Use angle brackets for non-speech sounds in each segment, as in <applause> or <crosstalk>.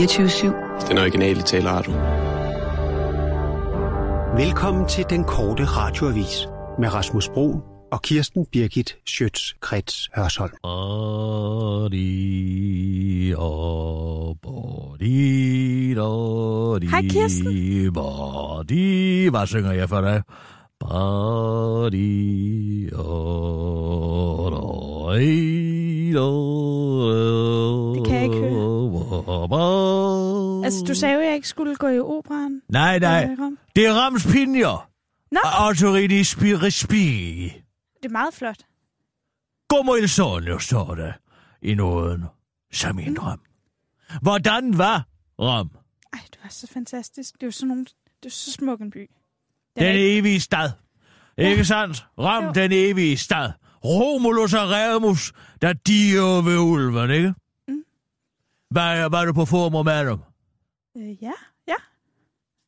24 Den originale taleradio. Velkommen til den korte radioavis med Rasmus Bro og Kirsten Birgit Schøtz-Krets Hørsholm. Hej Kirsten. Body. Hvad synger jeg for dig? Body. Det kan jeg ikke høre. Altså, du sagde jo, at jeg ikke skulle gå i operan. Nej, nej. Det er Rams Pinjer. Nå, Autorini Spirispiri. det er meget flot. Il sogno, står der i nåden, som en drøm. Hvordan var Rom? Ej, det var så fantastisk. Det er jo sådan nogle... Det er så smuk en by. Den Den er ikke- evige stad. Ikke sandt? Rom, Jo. den evige stad. Romulus og Remus, der diger ved ulven, ikke? Var, var du på form med dem? Øh, ja, ja.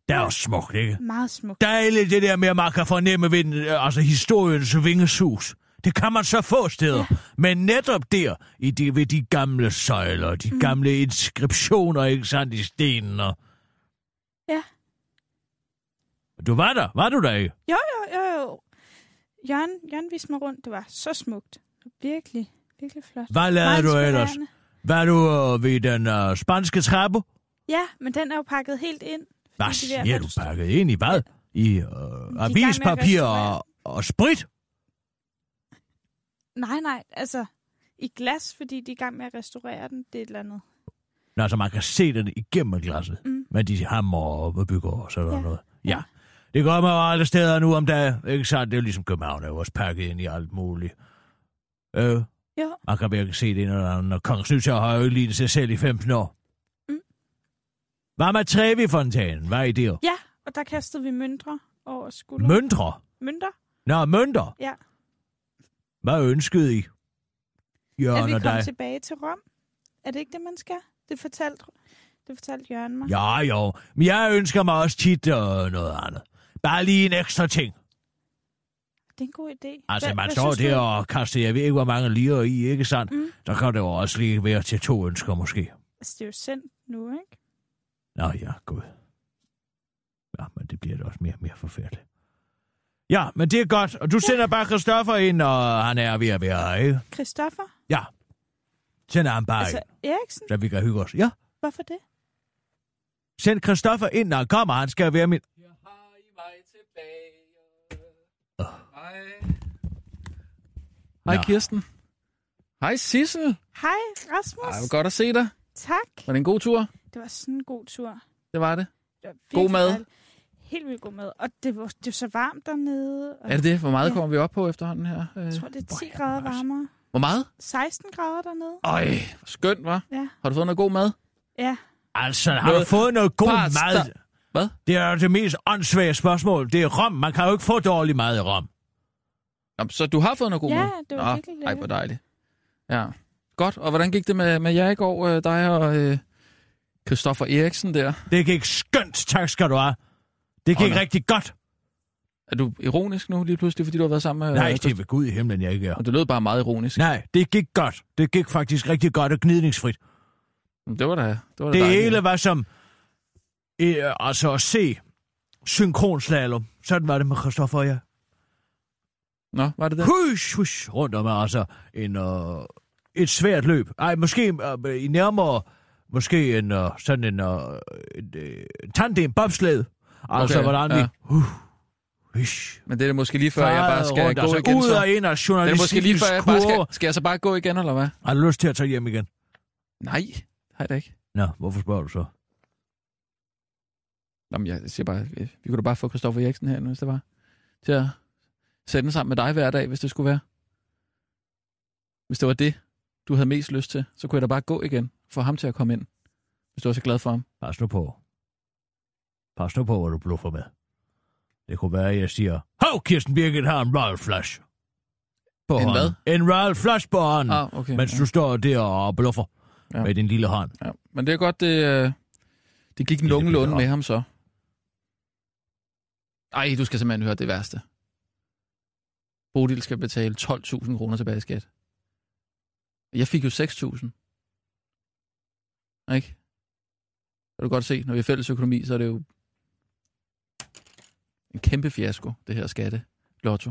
Det er jo smukt, ikke? Meget smuk. Dejligt det der med, at man kan fornemme den, øh, altså historiens vingesus. Det kan man så få steder. Ja. Men netop der, i de, ved de gamle søjler, de mm. gamle inskriptioner, ikke sandt, i stenen. Og... Ja. Du var der, var du der ikke? Jo, jo, jo, jo. Jørgen, Jørgen viste mig rundt. Det var så smukt. Virkelig, virkelig flot. Hvad lavede du ellers? Var du øh, ved den øh, spanske trappe? Ja, men den er jo pakket helt ind. Hvad er siger du pakket ind i hvad? I øh, avispapir og, og sprit? Nej, nej, altså i glas, fordi de er i gang med at restaurere den. Det er et eller andet. Nå, så man kan se den igennem glasset. Mm. Men de hammer og bygger og sådan Ja. noget. Ja. Det gør man jo alle steder nu om dagen. Ikke sandt? Det er jo ligesom København er jo også pakket ind i alt muligt. Øh, Jo, man kan virkelig se det, når, når Kongens Nytår har jo ikke lignet sig selv i 15 år. Mm. Hvad med Trevi-fontænen? Hvad er det? ja, og der kastede vi møntre over skulderen. Møntre? Mønter? Nå, mønter. Ja. Hvad ønskede I? At Jørgen vi og kom dig. tilbage til Rom. Er det ikke det, man skal? Det fortalte, det fortalte Jørgen mig. Ja, jo. Men jeg ønsker mig også tit øh, noget andet. Bare lige en ekstra ting. Det er en god idé. Altså, Hvad- man hvad står der og kaster, jeg ved ikke, hvor mange lirer i, ikke sandt? Mm. Så kan det jo også lige være til to ønsker, måske. Altså, det er jo sendt nu, ikke? Nå ja, gud. Ja, men det bliver da også mere og mere forfærdeligt. Ja, men det er godt. Og du sender bare Christoffer ind, og han er ved at være, ikke? Christoffer? Ja. Send ham bare Altså, ind, Eriksen? så vi kan hygge os. Ja, Hvorfor det? send Christoffer ind, når han kommer. Han skal være min... Hej Nå. Kirsten. Hej Sissel. Hej, Rasmus. Ej, godt at se dig. Tak. Var det en god tur? Det var sådan en god tur. Det var det. Det var God mad. dejligt. Helt vildt god mad. Og det var, det var så varmt dernede. Og Er det det? Hvor meget Ja. kommer vi op på efterhånden her? Øh, Jeg tror, det er 10 Hvor er grader nice. varmere. Hvor meget? 16 grader dernede. Øj, skønt, var. Ja. Har du fået noget god mad? Ja. Altså, har du Noget fået noget god pasta. mad? Hvad? Det er jo det mest åndssvage spørgsmål. Det er rom. Man kan jo ikke få dårlig mad i rom. Så du har fået noget god Ja, mad? det var virkelig Ej, lækkert. hvor dejligt. Ja. Godt. Og hvordan gik det med, med jer i går, øh, dig og øh, Christoffer Eriksen der? Det gik skønt, tak skal du have. Det gik nå. rigtig godt. Er du ironisk nu lige pludselig, fordi du har været sammen med... Nej, øh, det er ved Gud i himlen, jeg ikke er. Og det lød bare meget ironisk. Nej, det gik godt. Det gik faktisk rigtig godt og gnidningsfrit. Det var da, det var da Det dejligt. hele var som... Øh, altså at se synkronslalom. Sådan var det med Christoffer og jeg. Nå, var det det? Hush, hush, rundt om altså en, øh, et svært løb. Ej, måske øh, i nærmere, måske en øh, sådan en, øh, en øh, tandem bobsled. Altså, Okay, hvordan ja. vi... Uh, hush. Men det er måske lige før, jeg bare skal rundt, gå altså, igen. ud Så. og ind af Det er måske lige før, jeg bare skal... Skal jeg så bare gå igen, eller hvad? Har du lyst til at tage hjem igen? Nej, har jeg da ikke. Nå, hvorfor spørger du så? Jamen, jeg siger bare, vi kunne da bare få Christoffer Eriksen her, hvis det var. Til at sende sammen med dig hver dag, hvis det skulle være. Hvis det var det, du havde mest lyst til, så kunne jeg da bare gå igen. Få ham til at komme ind, hvis du var så glad for ham. Pas nu på. Pas nu på, hvad du bluffer med. Det kunne være, at jeg siger, Hov, Kirsten Birgit har en Royal Flush. På En hånden. En Royal Flush på hånden, Ah, okay. mens ja. du står der og bluffer Ja. med din lille hånd. Ja. Men det er godt, det, øh, det gik nogenlunde med ham så. Ej, du skal simpelthen høre det værste. Bodil skal betale 12.000 kroner tilbage i skat. Jeg fik jo 6.000. Ikke? Kan du godt se, når vi har fælles økonomi, så er det jo en kæmpe fiasko, det her skatte lotto.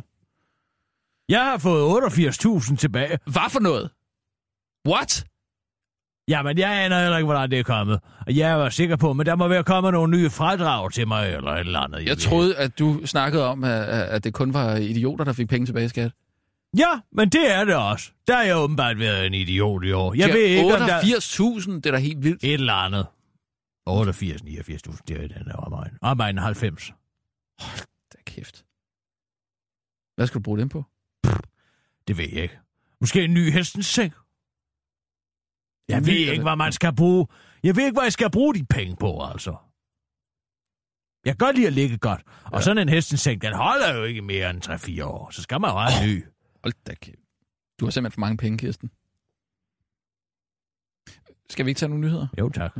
Jeg har fået 88.000 tilbage. Hvad for noget? What? Jamen, jeg aner heller ikke, hvordan det er kommet. Og jeg var sikker på, men der må være kommet nogle nye fradrag til mig, eller et eller andet. Jeg troede, at du snakkede om, at, at det kun var idioter, der fik penge tilbage i skat. Ja, men det er det også. Der er jeg åbenbart været en idiot i år. Jeg Ja, ved ikke, om der... 88.000, det er da helt vildt. Et eller andet. 88, 89.000, det er i den her omegn. Omegn 90. Da kæft. Hvad skal du bruge dem på? Det ved jeg ikke. Måske en ny hestens seng? Jeg ved ikke, hvad man skal bruge. Jeg ved ikke, hvad jeg skal bruge de penge på, altså. Jeg kan godt lide at ligge godt. Og Ja. sådan en hestens seng, den holder jo ikke mere end 3-4 år. Så skal man jo have en ny. Hold da kæft. Du har simpelthen for mange penge, Kirsten. Skal vi ikke tage nogle nyheder? Jo, tak.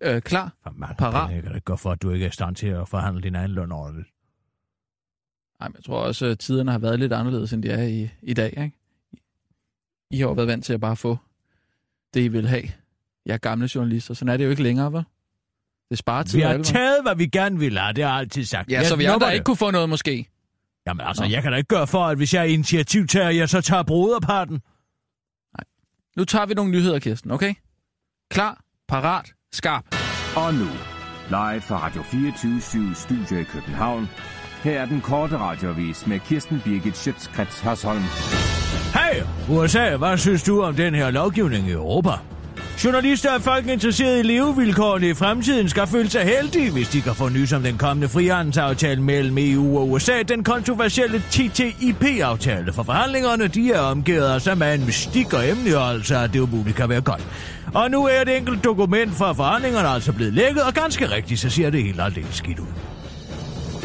Øh, klar? For mange Parat. penge. Kan ikke gå for, at du ikke er i stand til at forhandle din egen løn ordentligt. Nej, men jeg tror også, at tiderne har været lidt anderledes, end de er i, i dag. Ikke? I har jo været vant til at bare få det, I vil have. Jeg er gamle journalister, sådan er det jo ikke længere, vel? Det sparer tid Vi har taget, hvad vi gerne ville have. Det har jeg altid sagt. Ja, Jeg så vi andre det. ikke kunne få noget måske. Jamen altså, Nå. jeg kan da ikke gøre for, at hvis jeg er initiativtager, jeg så tager broderparten. Nu tager vi nogle nyheder, Kirsten, okay? Klar, parat, skarp. Og nu, live fra Radio 24 Studio i København. Her er den korte radiovis med Kirsten Birgit Schøtzgrads Hasholm. Hey, USA, hvad synes du om den her lovgivning i Europa? Journalister og folk interesseret i levevilkårene i fremtiden skal føle sig heldige, hvis de kan få nys om den kommende frihandelsaftale mellem EU og USA, den kontroversielle TTIP-aftale. For forhandlingerne, de er omgivet af så meget mystik og emneholdelse, altså, at det umuligt kan være godt. Og nu er et enkelt dokument fra forhandlingerne altså blevet lækket, og ganske rigtigt, så ser det helt aldeles skidt ud.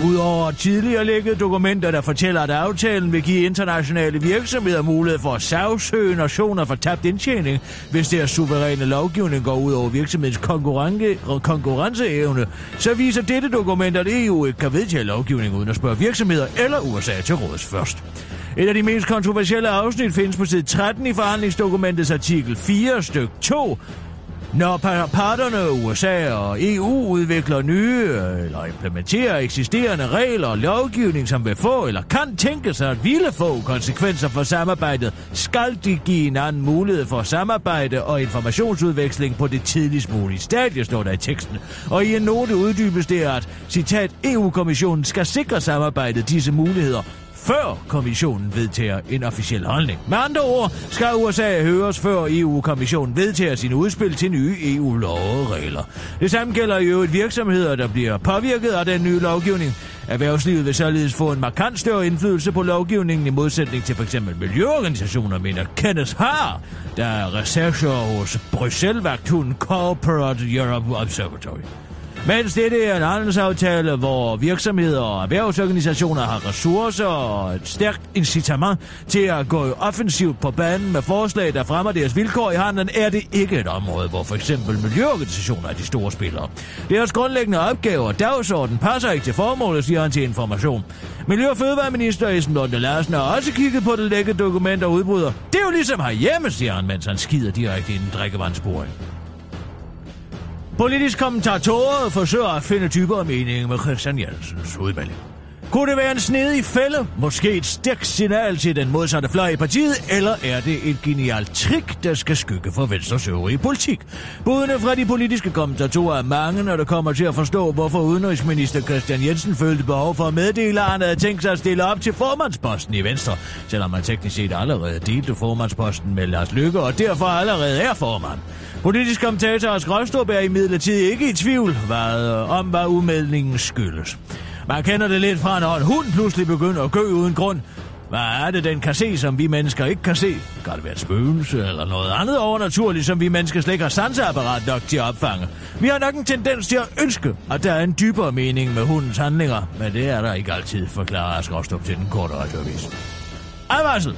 Udover tidligere lækkede dokumenter, der fortæller, at aftalen vil give internationale virksomheder mulighed for at sagsøge nationer for tabt indtjening, hvis deres suveræne lovgivning går ud over virksomhedens konkurrence- konkurrenceevne, så viser dette dokument, at EU ikke kan vedtage lovgivning uden at spørge virksomheder eller USA til råds først. Et af de mest kontroversielle afsnit findes på side 13 i forhandlingsdokumentets artikel 4 styk 2, når parterne USA og EU udvikler nye eller implementerer eksisterende regler og lovgivning, som vil få eller kan tænke sig at ville få konsekvenser for samarbejdet, skal de give en anden mulighed for samarbejde og informationsudveksling på det tidligst mulige stadie, står der i teksten. Og i en note uddybes det, at, citat, EU-kommissionen skal sikre samarbejdet disse muligheder før kommissionen vedtager en officiel holdning. Med andre ord skal USA høres før EU-kommissionen vedtager sine udspil til nye EU-love og regler. Det samme gælder jo et virksomheder, der bliver påvirket af den nye lovgivning. Erhvervslivet vil således få en markant større indflydelse på lovgivningen i modsætning til f.eks. miljøorganisationer, mener Kenneth Haar, der er researcher hos Bruxelles-vagthunden Corporate Europe Observatory. Mens dette er en handelsaftale, hvor virksomheder og erhvervsorganisationer har ressourcer og et stærkt incitament til at gå offensivt på banen med forslag, der fremmer deres vilkår i handelen, er det ikke et område, hvor for eksempel miljøorganisationer er de store spillere. Deres grundlæggende opgaver og dagsorden passer ikke til formålet, siger han til information. Miljø- og Fødevareminister Esben Lunde Larsen har også kigget på det lækkede dokument og udbryder. Det er jo ligesom herhjemme, siger han, mens han skider direkte i en drikkevandsboring. Politisk kommentatorer forsøger at finde dybere mening med Christian Jensens udmelding. Kunne det være en snedig fælde? Måske et stærkt signal til den modsatte fløj i partiet? Eller er det et genialt trick, der skal skygge for Venstres øvrige politik? Budene fra de politiske kommentatorer er mange, når det kommer til at forstå, hvorfor udenrigsminister Christian Jensen følte behov for at meddele, at han havde tænkt sig at stille op til formandsposten i Venstre, selvom man teknisk set allerede delte formandsposten med Lars Lykke, og derfor allerede er formand. Politisk kommentator Ask Røstrup er imidlertid ikke i tvivl hvad, om, hvad udmeldingen skyldes. Man kender det lidt fra, når en hund pludselig begynder at gø uden grund. Hvad er det, den kan se, som vi mennesker ikke kan se? Kan det være et spøgelse eller noget andet overnaturligt, som vi mennesker slet ikke har sanseapparat nok til at opfange? Vi har nok en tendens til at ønske, at der er en dybere mening med hundens handlinger, men det er der ikke altid, forklarer Ask Rostrup til den korte radioavis. Advarsel!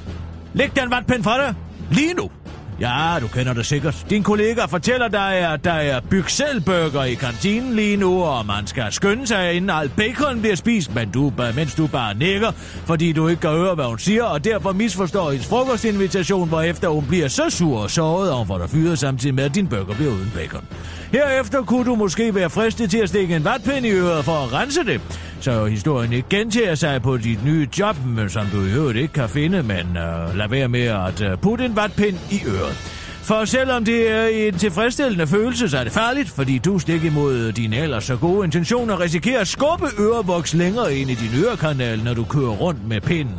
Læg den vatpind fra dig! Lige nu! Ja, du kender det sikkert. Din kollega fortæller dig, at der er bygselburger i kantinen lige nu, og man skal skynde sig, inden alt bacon bliver spist, men du, mens du bare nikker, fordi du ikke kan høre, hvad hun siger, og derfor misforstår hendes frokostinvitation, hvorefter hun bliver så sur og såret, og hun får dig fyret samtidig med, at din burger bliver uden bacon. Herefter kunne du måske være fristet til at stikke en vatpind i øret for at rense det, så historien ikke gentager sig på dit nye job, men som du i øvrigt ikke kan finde, men øh, lad være med at øh, putte en vatpind i øret. For selvom det er en tilfredsstillende følelse, så er det farligt, fordi du stik imod dine ellers så gode intentioner risikerer at skubbe ørevoks længere ind i din ørekanal, når du kører rundt med pinden.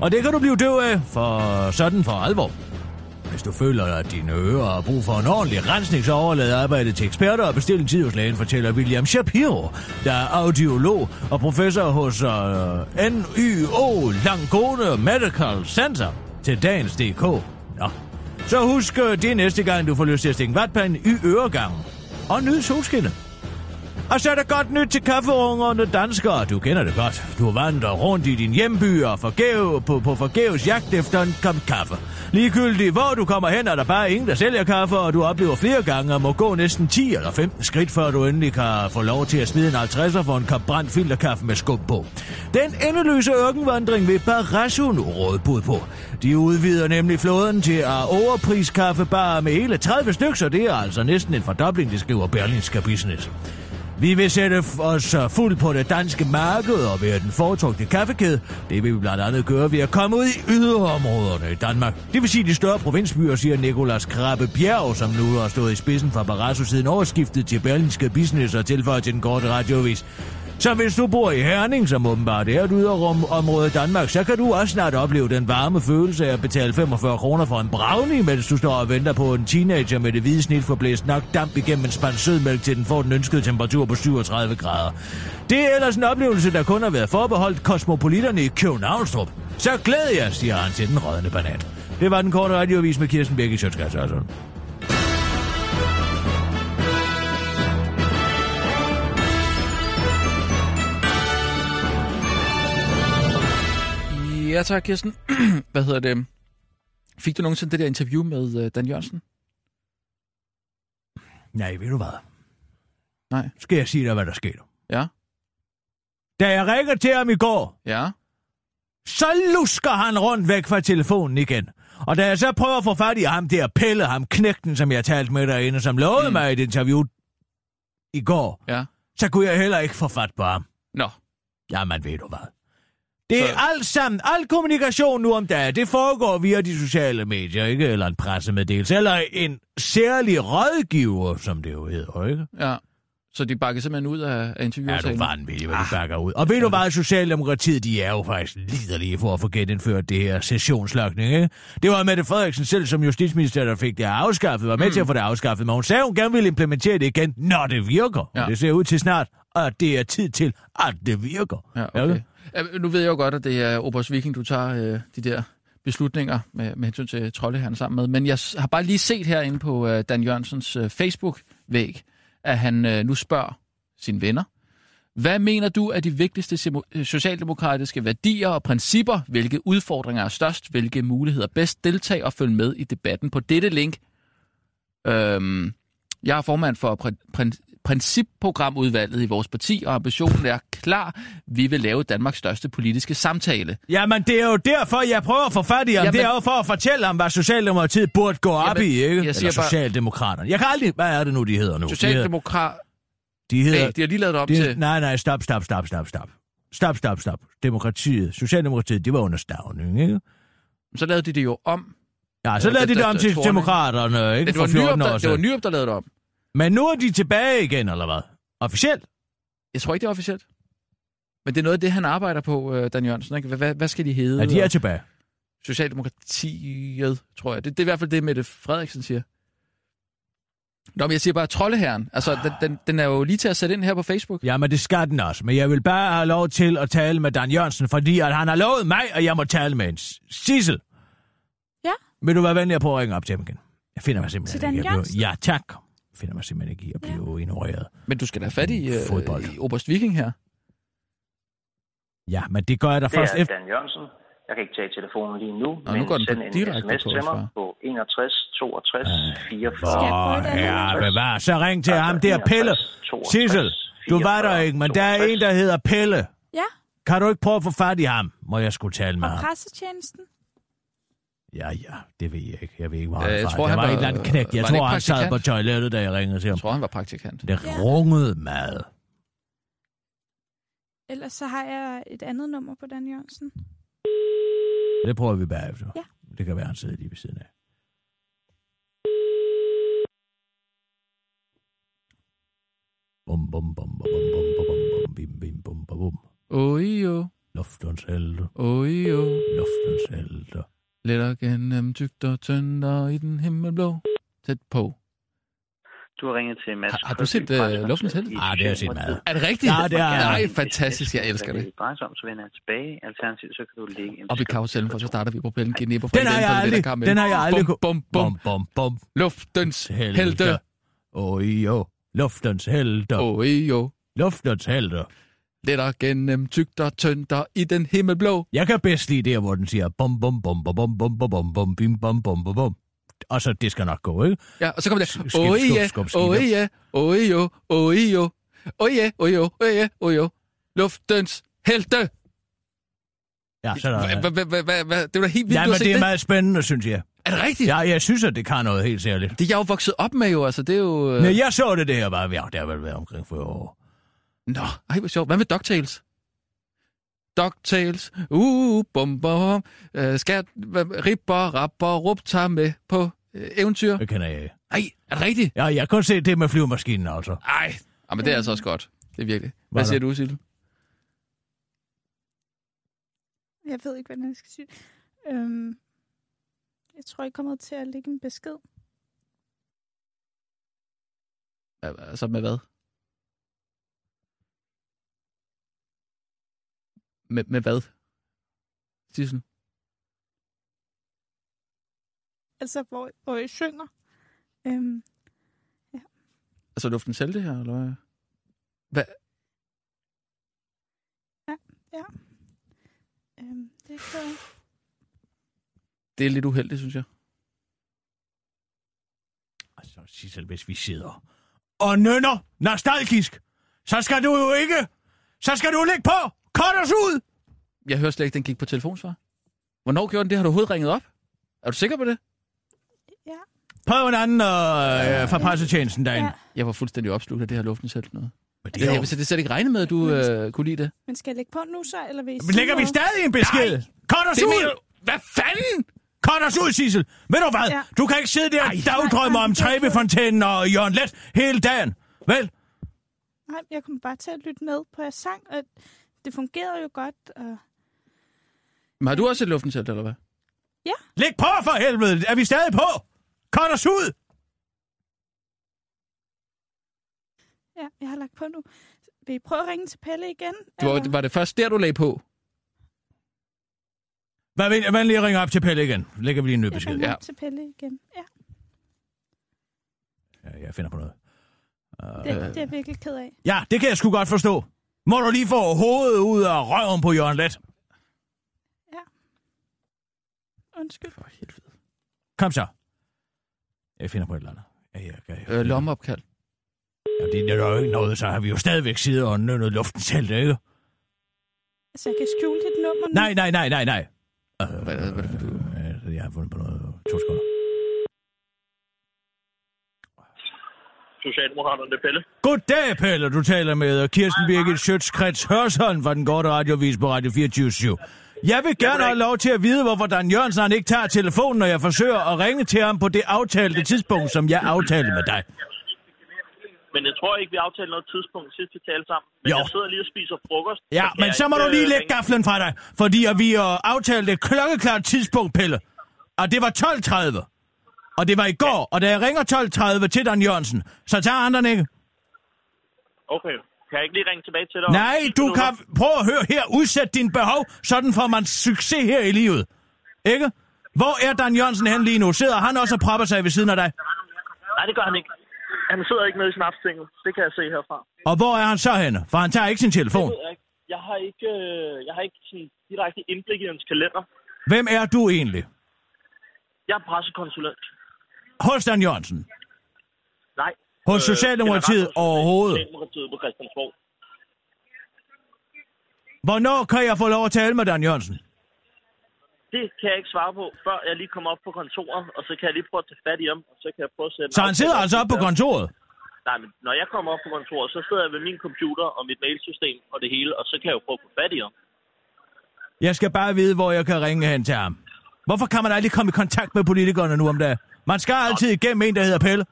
Og det kan du blive død af, for sådan for alvor. Hvis du føler, at dine ører har brug for en ordentlig rensning, så overlad arbejdet til eksperter og bestil en tid hos lægen, fortæller William Shapiro, der er audiolog og professor hos øh, uh, NYO Langone Medical Center til dagens DK. Nå. Så husk uh, det næste gang, du får lyst til at stikke vatpanden i øregangen. Og nyd solskinnet. Og så er der godt nyt til kaffeungerne danskere. Du kender det godt. Du vandrer rundt i din hjemby og forgæve, på, på forgæves jagt efter en kop kaffe. Ligegyldigt hvor du kommer hen, er der bare ingen, der sælger kaffe, og du oplever flere gange at må gå næsten 10 eller 15 skridt, før du endelig kan få lov til at smide en 50'er for en kop brændt filterkaffe med skub på. Den endeløse ørkenvandring vil Barrasso nu råde bud på. De udvider nemlig flåden til at overpriskaffe med hele 30 stykker, så det er altså næsten en fordobling, det skriver Berlinske Business. Vi vil sætte os øh, fuld på det danske marked og være den foretrukne kaffekæde. Det vil vi blandt andet gøre ved at komme ud i yderområderne i Danmark. Det vil sige de større provinsbyer, siger Nikolas Krabbe Bjerg, som nu har stået i spidsen for Barrasso siden overskiftet til Berlinske Business og tilføjet til den korte radiovis. Så hvis du bor i Herning, som åbenbart er et yderområde i Danmark, så kan du også snart opleve den varme følelse af at betale 45 kroner for en brownie, mens du står og venter på en teenager med det hvide snit for blæst nok damp igennem en spand sødmælk, til den får den ønskede temperatur på 37 grader. Det er ellers en oplevelse, der kun har været forbeholdt kosmopoliterne i Københavnstrup. Så glæder jeg, siger han til den rødne banan. Det var den korte radiovis med Kirsten Birgit Sjøtskats Ja tak, Kirsten. <clears throat> Hvad hedder det? Fik du nogensinde det der interview med uh, Dan Jørgensen? Nej, ved du hvad? Nej. Skal jeg sige dig, hvad der skete? Ja. Da jeg ringer til ham i går, Ja. så lusker han rundt væk fra telefonen igen. Og da jeg så prøver at få fat i ham der, pille ham knægten, som jeg talte med derinde, som lovede mm. mig et interview i går, Ja. så kunne jeg heller ikke få fat på ham. Nå. Jamen, ved du hvad? Det er Så- alt sammen, al kommunikation nu om dagen, det foregår via de sociale medier, ikke? Eller en pressemeddelelse, eller en særlig rådgiver, som det jo hedder, ikke? Ja. Så de bakker simpelthen ud af, af Er du vanvittig, hvad de bakker ud. Og ved du hvad, Socialdemokratiet, de er jo faktisk liderlige for at få genindført det her sessionslokning, ikke? Det var Mette Frederiksen selv som justitsminister, der fik det afskaffet, var med mm. til at få det afskaffet, men hun sagde, hun gerne ville implementere det igen, når det virker. Ja. Og det ser ud til snart, at det er tid til, at det virker. Ja, okay. Ja, nu ved jeg jo godt, at det er Oberst Viking, du tager øh, de der beslutninger med, med hensyn til troldeherren sammen med. Men jeg har bare lige set herinde på øh, Dan Jørgensens øh, Facebook-væg, at han øh, nu spørger sine venner, hvad mener du er de vigtigste øh, socialdemokratiske værdier og principper? Hvilke udfordringer er størst? Hvilke muligheder bedst? Deltag og følg med i debatten på dette link. Øhm, jeg er formand for prin- principprogramudvalget i vores parti, og ambitionen er klar. Vi vil lave Danmarks største politiske samtale. Jamen, det er jo derfor, jeg prøver at få fat i ham. Jamen- det er jo for at fortælle ham, hvad Socialdemokratiet burde gå op Jamen, i, ikke? jeg Eller Socialdemokraterne. Jeg kan aldrig... Hvad er det nu, de hedder nu? Socialdemokrat... De hedder... Hey, de har lige lavet det om de, til... Nej, nej, stop, stop, stop, stop, stop. Stop, stop, stop. Demokratiet, Socialdemokratiet, det var under stavning, ikke? Så lavede de det jo om. Ja, så lavede de det- om til demokraterne, ikke? Det var, For 14 Nyrup, der, det var. Nyrup, der lavede det om. Men nu er de tilbage igen, eller hvad? Officielt? Jeg tror ikke, det er officielt. Men det er noget af det, han arbejder på, øh, Dan Jørgensen. Ikke? Hvad, hvad, skal de hedde? Ja, de er tilbage. Socialdemokratiet, tror jeg. Det, det er i hvert fald det, Mette Frederiksen siger. Nå, men jeg siger bare, troldeherren. Altså, den, den, den er jo lige til at sætte ind her på Facebook. Ja, men det skal den også. Men jeg vil bare have lov til at tale med Dan Jørgensen, fordi at han har lovet mig, at jeg må tale med en Sissel. Ja. Vil du være venlig at prøve at ringe op til ham igen? Jeg finder mig simpelthen Til Dan ikke. Jørgensen? Ja, tak. Finder mig simpelthen ikke i at blive ja. ignoreret. Men du skal da have fat i, øh, Fodbold. i Oberst Viking her. Ja, men det gør jeg da Det først er efter... Dan Jørgensen. Jeg kan ikke tage telefonen lige nu, Nå, nu men går den send en direkte sms på til mig på 61 62 44. Skal jeg prøve Åh, ja, bevar. Så ring til ham der, 61, Pelle. 62, Sissel, du var der 44, ikke, men der er 62. en, der hedder Pelle. Ja, Kan du ikke prøve at få fat i ham? Må jeg skulle tale med ham? pressetjenesten. Ja, ja, det ved jeg ikke. Jeg ved ikke, hvor Øh, han jeg er tror, han var var- et eller andet knægt. Jeg tror, han sad på toilettet, da jeg ringede til ham. Jeg tror, han var praktikant. Det Ja. rungede meget. Ellers så har jeg et andet nummer på Dan Jørgensen. Det prøver vi bagefter. Ja. Det kan være, han sidder lige ved siden af. Bum, bum, bum, bum, bum, bum, bum, bum, bim, bim, bum, bum, bum. Oi, jo. Luftens helte, Oi, jo. luftens helte. Letter gennem tygt og tønder i den himmelblå. Tæt på. Du har ringet til Mads. Har- har du set, øh, Luftens Helte? Ah, det har jeg set meget. Er det rigtigt? Ja, det er- Nej, fantastisk. Jeg elsker det. Drejer sig om, så vender jeg tilbage. Alternativt, så kan du lægge en Op i karusellen, for så starter vi på bælgen. Giv på Den har jeg aldrig, den har jeg aldrig Bum, bum, bum. Bum, bum. Luftens Helte. helte. Oj, jo. Luftens helte. Oi, jo. Luftens helte. Letter gennem tygt og tønder i den himmelblå. Jeg kan bedst lide der, hvor den siger bum, bum, bum, bum, bum, bum, bum, bum, bum, bim, bum, bum, bum, bum. Og så, det skal nok gå, ikke? Ja, og så kommer skib, Oi, ja. Oi, ja. Oi, jo. Oi, jo. Oi, ja. Oi, jo. Oi, ja. Oi, jo. Luftens helte. Ja, så er der... Det var helt vildt, Ja, men det er det. meget spændende, synes jeg. Er det rigtigt? Ja, jeg synes, at det kan noget helt særligt. Det er jeg jo vokset op med jo, altså. Det er jo... øh, Men jeg så det der bare, ja, det har vel været omkring 40 år. Nå, ej, hvor sjovt. Hvad med DuckTales? DuckTales. Uh, bum, bum. Uh, skat, ripper, rapper, rup, tager med på uh, eventyr. Det kender jeg ikke. Ej, er det rigtigt? Ja, jeg kan se det med flyvemaskinen, altså. Ej, ja, men det er altså også godt. Det er virkelig. Hvad Hvad siger du, Sille? Jeg ved ikke, hvordan jeg skal sige øhm, Jeg tror, jeg kommer til at lægge en besked. Al- Altså med hvad? Med, med hvad? Sissel? Altså, hvor, hvor jeg synger. Øhm, Altså luften selv det her, eller hvad? Hvad? øhm, det kan Det er lidt uheldigt, synes jeg. Altså, Sissel, hvis vi sidder og nynner nostalgisk, så skal du jo ikke... Så skal du lægge på! Cut os ud! Jeg hører slet ikke, den gik på telefonsvar. Hvornår gjorde den det? Har du overhovedet ringet op? Er du sikker på det? Ja. Prøv en anden øh, fra pressetjenesten derinde. Ja. Jeg var fuldstændig opslugt af det her luftens helt noget. Men Det, det er jeg vil det slet ikke regne med, at du øh, kunne lide det. Men skal jeg lægge på nu så, eller vil I Men lægger vi stadig en besked? Cut os Det ud! Hvad fanden? Cut os ud, Sissel! Ved du hvad? Ja. Du kan ikke sidde der og dagdrømme om Trevefontænen og Jørgen Let hele dagen. Vel? Nej, jeg kommer bare til at lytte med på jeres sang, og det fungerede jo godt. Og... Men har du også et luftens helt, eller hvad? Læg på for helvede! Er vi stadig på? Cut os ud! Ja, jeg har lagt på nu. Vil I prøve at ringe til Pelle igen? Du var, eller? var det først der, du lagde på? Hvad vil hvad lige ringe op til Pelle igen? Lægger vi lige en ny Jeg besked. ringer Ja. op til Pelle igen. Ja, Ja, jeg finder på noget. det, det er jeg virkelig ked af. Ja, det kan jeg sgu godt forstå. Må du lige få hovedet ud af røven på Jørgen Let? Undskyld. For helvede. Kom så. Jeg finder på et eller andet. Ja, jeg, jeg, jeg, Øh, lommeopkald. Ja, det er jo ikke noget, så har vi jo stadigvæk siddet og nynnet luften selv, ikke? Altså, jeg kan skjule dit nummer nu. Nej, nej, nej, nej, nej. Øh, Hvad, hvad, hvad, hvad, øh, jeg har fundet på noget. To sekunder. Socialdemokraterne, er Pelle. Goddag, Pelle. Du taler med Kirsten Birgit Schøtz-Krets Hørsholm fra den korte radiovis på Radio 24 Jeg vil gerne have lov til at vide, hvorfor Dan Jørgensen han ikke tager telefonen, når jeg forsøger at ringe til ham på det aftalte tidspunkt, som jeg aftalte med dig. Men jeg tror ikke, vi aftalte noget tidspunkt sidst, vi talte sammen. Men Jo. jeg sidder lige og spiser frokost. Ja, men så må du lige øh, lægge ringe. gaflen fra dig, fordi vi øh, aftalte et klokkeklart tidspunkt, Pelle. Og det var 12.30. Og det var i går, og da jeg ringer 12.30 til Dan Jørgensen, så tager han den ikke. Okay. Kan jeg ikke lige ringe tilbage til dig? Nej, 10 du kan prøve at høre her, udsæt din behov, sådan får man succes her i livet. Ikke? Hvor er Dan Jørgensen hen lige nu? Sidder han også og propper sig ved siden af dig? Nej, det gør han ikke. Han sidder ikke nede i snapstinget. Det kan jeg se herfra. Og hvor er han så henne? For han tager ikke sin telefon. Det ved jeg ikke. jeg har ikke, øh, jeg har ikke sådan direkte indblik i hans kalender. Hvem er du egentlig? Jeg er pressekonsulent. Hos Dan Jørgensen? Nej. Hos Socialdemokratiet generalkonsulent i overhovedet? Socialdemokratiet på Christiansborg. Hvornår kan jeg få lov at tale med Dan Jørgensen? Det kan jeg ikke svare på, før jeg lige kommer op på kontoret, og så kan jeg lige prøve at tage fat i ham, og så kan jeg prøve at sætte... Så han sidder op altså oppe på kontoret? Nej, men når jeg kommer op på kontoret, så sidder jeg ved min computer og mit mailsystem og det hele, og så kan jeg jo prøve at få fat i ham. Jeg skal bare vide, hvor jeg kan ringe hen til ham. Hvorfor kan man aldrig komme i kontakt med politikerne nu om dagen? Man skal altid igennem en, der hedder Pelle.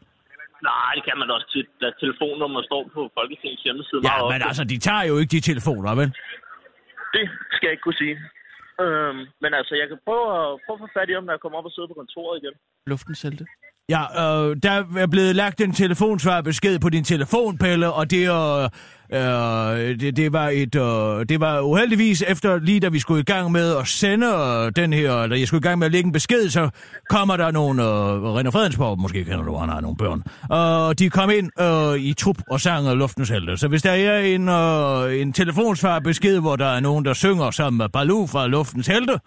Nej, det kan man også til, da telefonnummer står på Folketingets hjemmeside. Ja, men ofte. altså, de tager jo ikke de telefoner, vel? Det skal jeg ikke kunne sige. Øhm, men altså, jeg kan prøve at, prøve at få fat i når jeg kommer op og sidder på kontoret igen. Luften sælte. Ja, øh, der er blevet lagt en telefonsvarbesked på din telefonpille, og det, øh, øh, det, det, var et, øh, det var uheldigvis efter lige da vi skulle i gang med at sende øh, den her, eller jeg skulle i gang med at lægge en besked, så kommer der nogle, øh, René Fredensborg, måske kender du, han har nogle børn, og de kom ind øh, i trup og sang af Luftens Helte. Så hvis der er en, øh, en telefonsvarbesked, hvor der er nogen, der synger som Baloo fra Luftens Helte,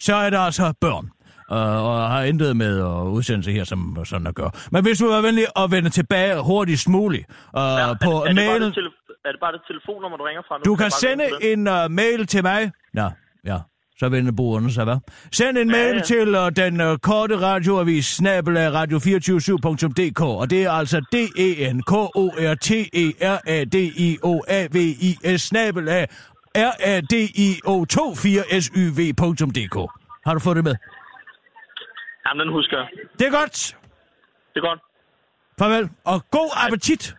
så er der altså børn. Uh, og har intet med at udsende sig her, som sådan at gøre. Men hvis du er venlig at vende tilbage hurtigst muligt uh, ja, på er, er, det bare mailen... det tele- er det bare det telefonnummer, du ringer fra nu? Du kan bare sende en uh, mail til mig. Nå, ja. Så vender brugerne sig, hvad? Send en Ja, mail ja. til uh, den uh, korte radioavis, snabel af radio247.dk, og det er altså d e n k o r t e r a d i o a v i s snabel af r a d i o 24 s y. Har du fået det med? Jamen, den husker jeg. Det er godt. Det er godt. Farvel, og god appetit.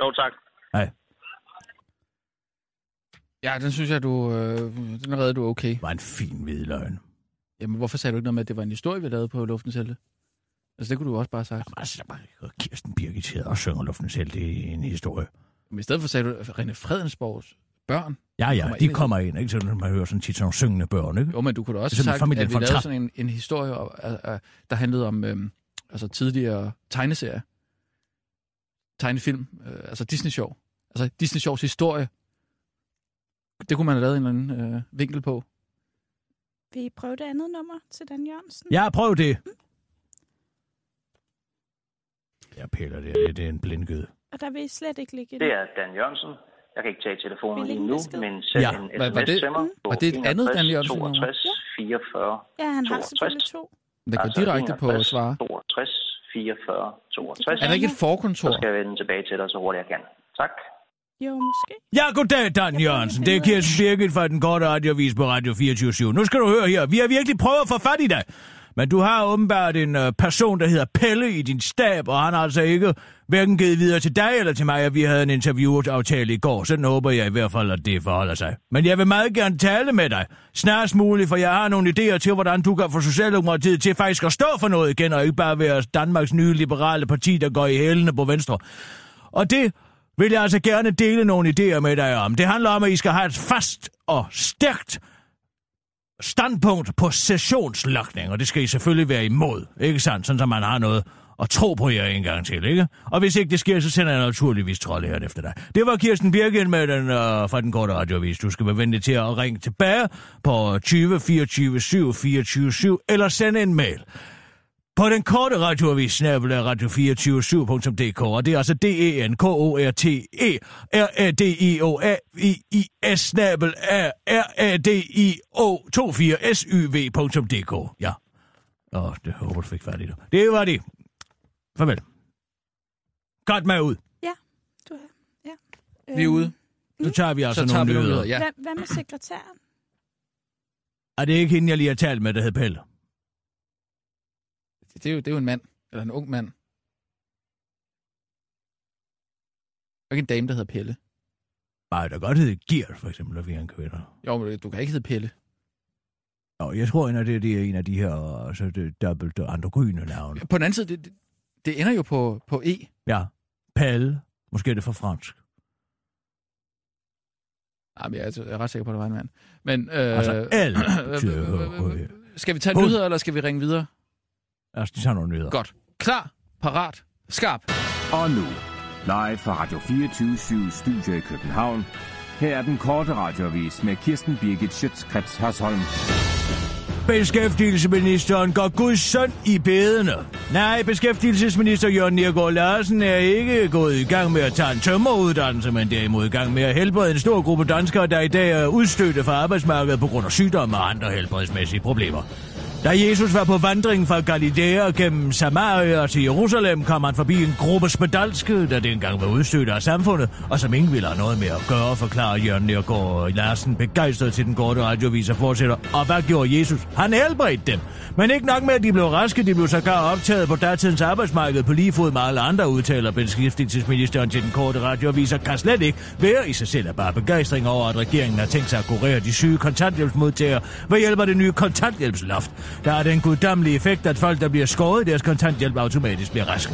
Jo, tak. Hej. Ja, den synes jeg, du... Øh, den redder du okay. Det var en fin hvid løgn. Jamen, hvorfor sagde du ikke noget med, at det var en historie, vi lavede på Luftens Helte? Altså, det kunne du også bare have sagt. Jamen, altså, bare Kirsten Birgit sidder og synger luften selv i en historie. Men i stedet for sagde du, René Fredensborgs børn. Ja, ja, Kommer de ind kommer ind, ikke? Så man hører sådan tit sådan nogle syngende børn, ikke? Jo, men du kunne da også Det have sådan sagt, familien at vi lavede sådan en, en historie, uh, uh, der handlede om øhm, altså tidligere tegneserier. Tegnefilm, øh, altså Disney-show. Altså Disney-shows historie. Det kunne man have lavet en eller anden øh, vinkel på. Vil I prøve det andet nummer til Dan Jørgensen? Ja, prøv det. Jeg piller det, det, det er en blindgød. Og der vil I slet ikke ligge i Det er Dan Jørgensen. Jeg kan ikke tage telefonen lige nu, men send Ja. en Var- var sms det- til mig på var det et andet Dan Jørgensen nummer? 62 44 Ja, han har 62. selvfølgelig to. Det går Altså direkte på 61, svare. 62 44 62. Er der ikke et Så forkontor? skal jeg vende tilbage til dig så hurtigt jeg kan. Tak. Jo, måske. Ja, goddag, Dan Jørgensen. Det er Kirsten Birgit fra den korte radiovis på Radio 24 Nu skal du høre her. Vi har virkelig prøvet at få fat i dig. Men du har åbenbart en uh, person, der hedder Pelle i din stab, og han har altså ikke hverken givet videre til dig eller til mig, at vi havde en interviewaftale i går. Sådan håber jeg i hvert fald, at det forholder sig. Men jeg vil meget gerne tale med dig. Snarest muligt, for jeg har nogle idéer til, hvordan du kan få Socialdemokratiet til faktisk at stå for noget igen, og ikke bare være Danmarks nye liberale parti, der går i hælene på venstre. Og det vil jeg altså gerne dele nogle idéer med dig om. Det handler om, at I skal have et fast og stærkt standpunkt på sessionslokning, og det skal I selvfølgelig være imod, ikke sandt? Sådan, så man har noget og tro på jer en gang til, ikke? Og hvis ikke det sker, så sender jeg naturligvis trolde efter dig. Det var Kirsten Birgit med den, øh, fra den korte radiovis. Du skal være venlig til at ringe tilbage på 20 24 7 24 7, eller sende en mail på den korte radioavis, snabel radio247.dk, og det er altså D-E-N-K-O-R-T-E, R-A-D-I-O-A-I-S, snabel af R-A-D-I-O-24-S-Y-V.dk. Ja. Åh, det håber du fik fat i det. Det var det. Farvel. Godt med ud. Du er, ja. Vi er Øhm, ude. Så tager vi altså Så tager nogle vi nogle nyheder. Ja. Hvad, hvad med sekretæren? Er det ikke hende, jeg lige har talt med, der hed Pelle? Det er, jo, det er jo en mand. Eller en ung mand. Og ikke en dame, der hedder Pelle. Nej, der godt hedder Gear, for eksempel, når vi er en kvinder. Jo, men du kan ikke hedde Pelle. Nå, jeg tror, at det, det er en af de her altså, det, dobbelt androgyne navne. På den anden side, det, det, ender jo på, på E. Ja. Palle. Måske er det for fransk. Jamen, jeg er, jeg er ret sikker på, at det var en mand. Men, øh, Altså, L. <clears throat> <clears throat> skal vi tage nyheder, eller skal vi ringe videre? Altså, de tager nogle nyheder. Godt. Klar, parat, skarp. Og nu, live fra Radio 24 Studio i København. Her er den korte radiovis med Kirsten Birgit Schøtzgrads Hasholm. Beskæftigelsesministeren går Guds søn i bedene. Nej, beskæftigelsesminister Jørgen Nergård Larsen er ikke gået i gang med at tage en tømmeruddannelse, men derimod i gang med at helbrede en stor gruppe danskere, der i dag er udstødte fra arbejdsmarkedet på grund af sygdomme og andre helbredsmæssige problemer. Da Jesus var på vandring fra Galilea gennem Samaria til Jerusalem, kom han forbi en gruppe spedalske, der dengang var udstødt af samfundet, og som ingen ville have noget med at gøre, forklarer Jørgen Nergård Larsen begejstret til den korte radiovis og fortsætter. Og hvad gjorde Jesus? Han helbredte dem. Men ikke nok med, at de blev raske, de blev sågar optaget på datidens arbejdsmarked på lige fod med alle andre, udtaler beskæftigelsesministeren til den korte radiovis, og kan slet ikke være i sig selv af bare begejstring over, at regeringen har tænkt sig at kurere de syge kontanthjælpsmodtagere ved hjælp af det nye kontanthjælpsloft. Der er den guddommelige effekt, at folk, der bliver skåret i deres kontanthjælp, automatisk bliver raske.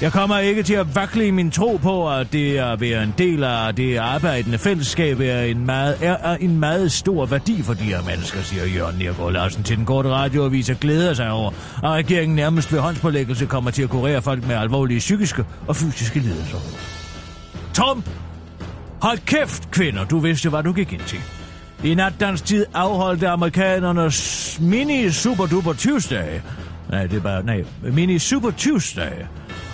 Jeg kommer ikke til at vakle i min tro på, at det at være en del af det arbejdende fællesskab er en meget, er, er en meget stor værdi for de her mennesker, siger Jørgen Nergård Larsen til den korte radioavis og glæder sig over, at regeringen nærmest ved håndspålæggelse kommer til at kurere folk med alvorlige psykiske og fysiske lidelser. Tom! Hold kæft, kvinder, du vidste, hvad du gik ind til. I nattens tid afholdte amerikanernes mini super duper Tuesday. Nej, det er bare, nej, mini super Tuesday.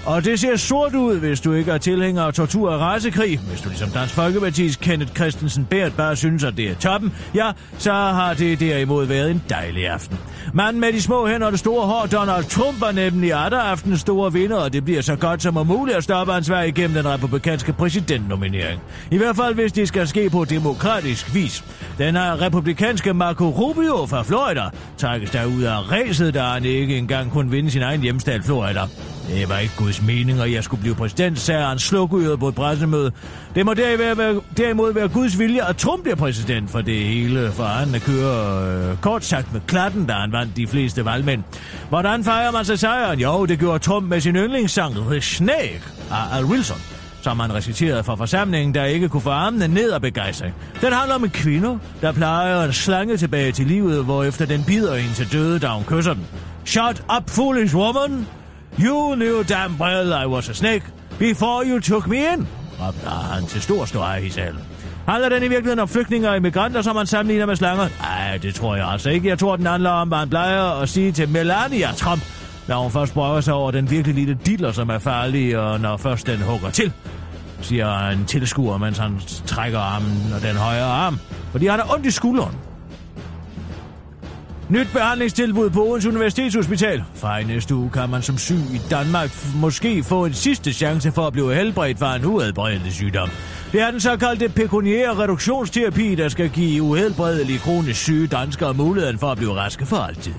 Og det ser sort ud, hvis du ikke er tilhænger af tortur og rasekrig. Hvis du ligesom Dansk Folkeparti's Kenneth Christensen Bært bare synes, at det er toppen, ja, så har det derimod været en dejlig aften. Manden med de små hænder og det store hår, Donald Trump, er nemlig aftens store vinder, og det bliver så godt som muligt at stoppe hans vej igennem den republikanske præsidentnominering. I hvert fald, hvis det skal ske på demokratisk vis. Den her republikanske Marco Rubio fra Florida trækkes der ud af ræset, da han ikke engang kunne vinde sin egen hjemstat Florida. Det var ikke Guds mening, at jeg skulle blive præsident, sagde han slukøret på et pressemøde. Det må derimod være Guds vilje, at Trump bliver præsident for det hele, for han kører øh, kort sagt med klatten, da han vandt de fleste valgmænd. Hvordan fejrer man sig sejren? Jo, det gjorde Trump med sin yndlingssang The Snake af Al Wilson som han reciterede for forsamlingen, der ikke kunne få armene ned af begejstring. Den handler om en kvinde, der plejer en slange tilbage til livet, hvor efter den bider hende til døde, da hun kysser den. Shut up, foolish woman! You knew damn well I was a snake before you took me in, råbte han til stor stor i salen. Handler den i virkeligheden om flygtninge og immigranter, som man sammenligner med slanger? Nej, det tror jeg altså ikke. Jeg tror, den handler om, hvad han plejer at sige til Melania Trump, når hun først brøger sig over den virkelig lille diller, som er farlig, og når først den hugger til, siger en tilskuer, mens han trækker armen og den højre arm, fordi han har ondt i skulderen. Nyt behandlingstilbud på Odense Universitetshospital. Fra i næste uge kan man som syg i Danmark måske få en sidste chance for at blive helbredt fra en uadbredelig sygdom. Det er den såkaldte pekuniære reduktionsterapi, der skal give uhelbredelige kronisk syge danskere muligheden for at blive raske for altid.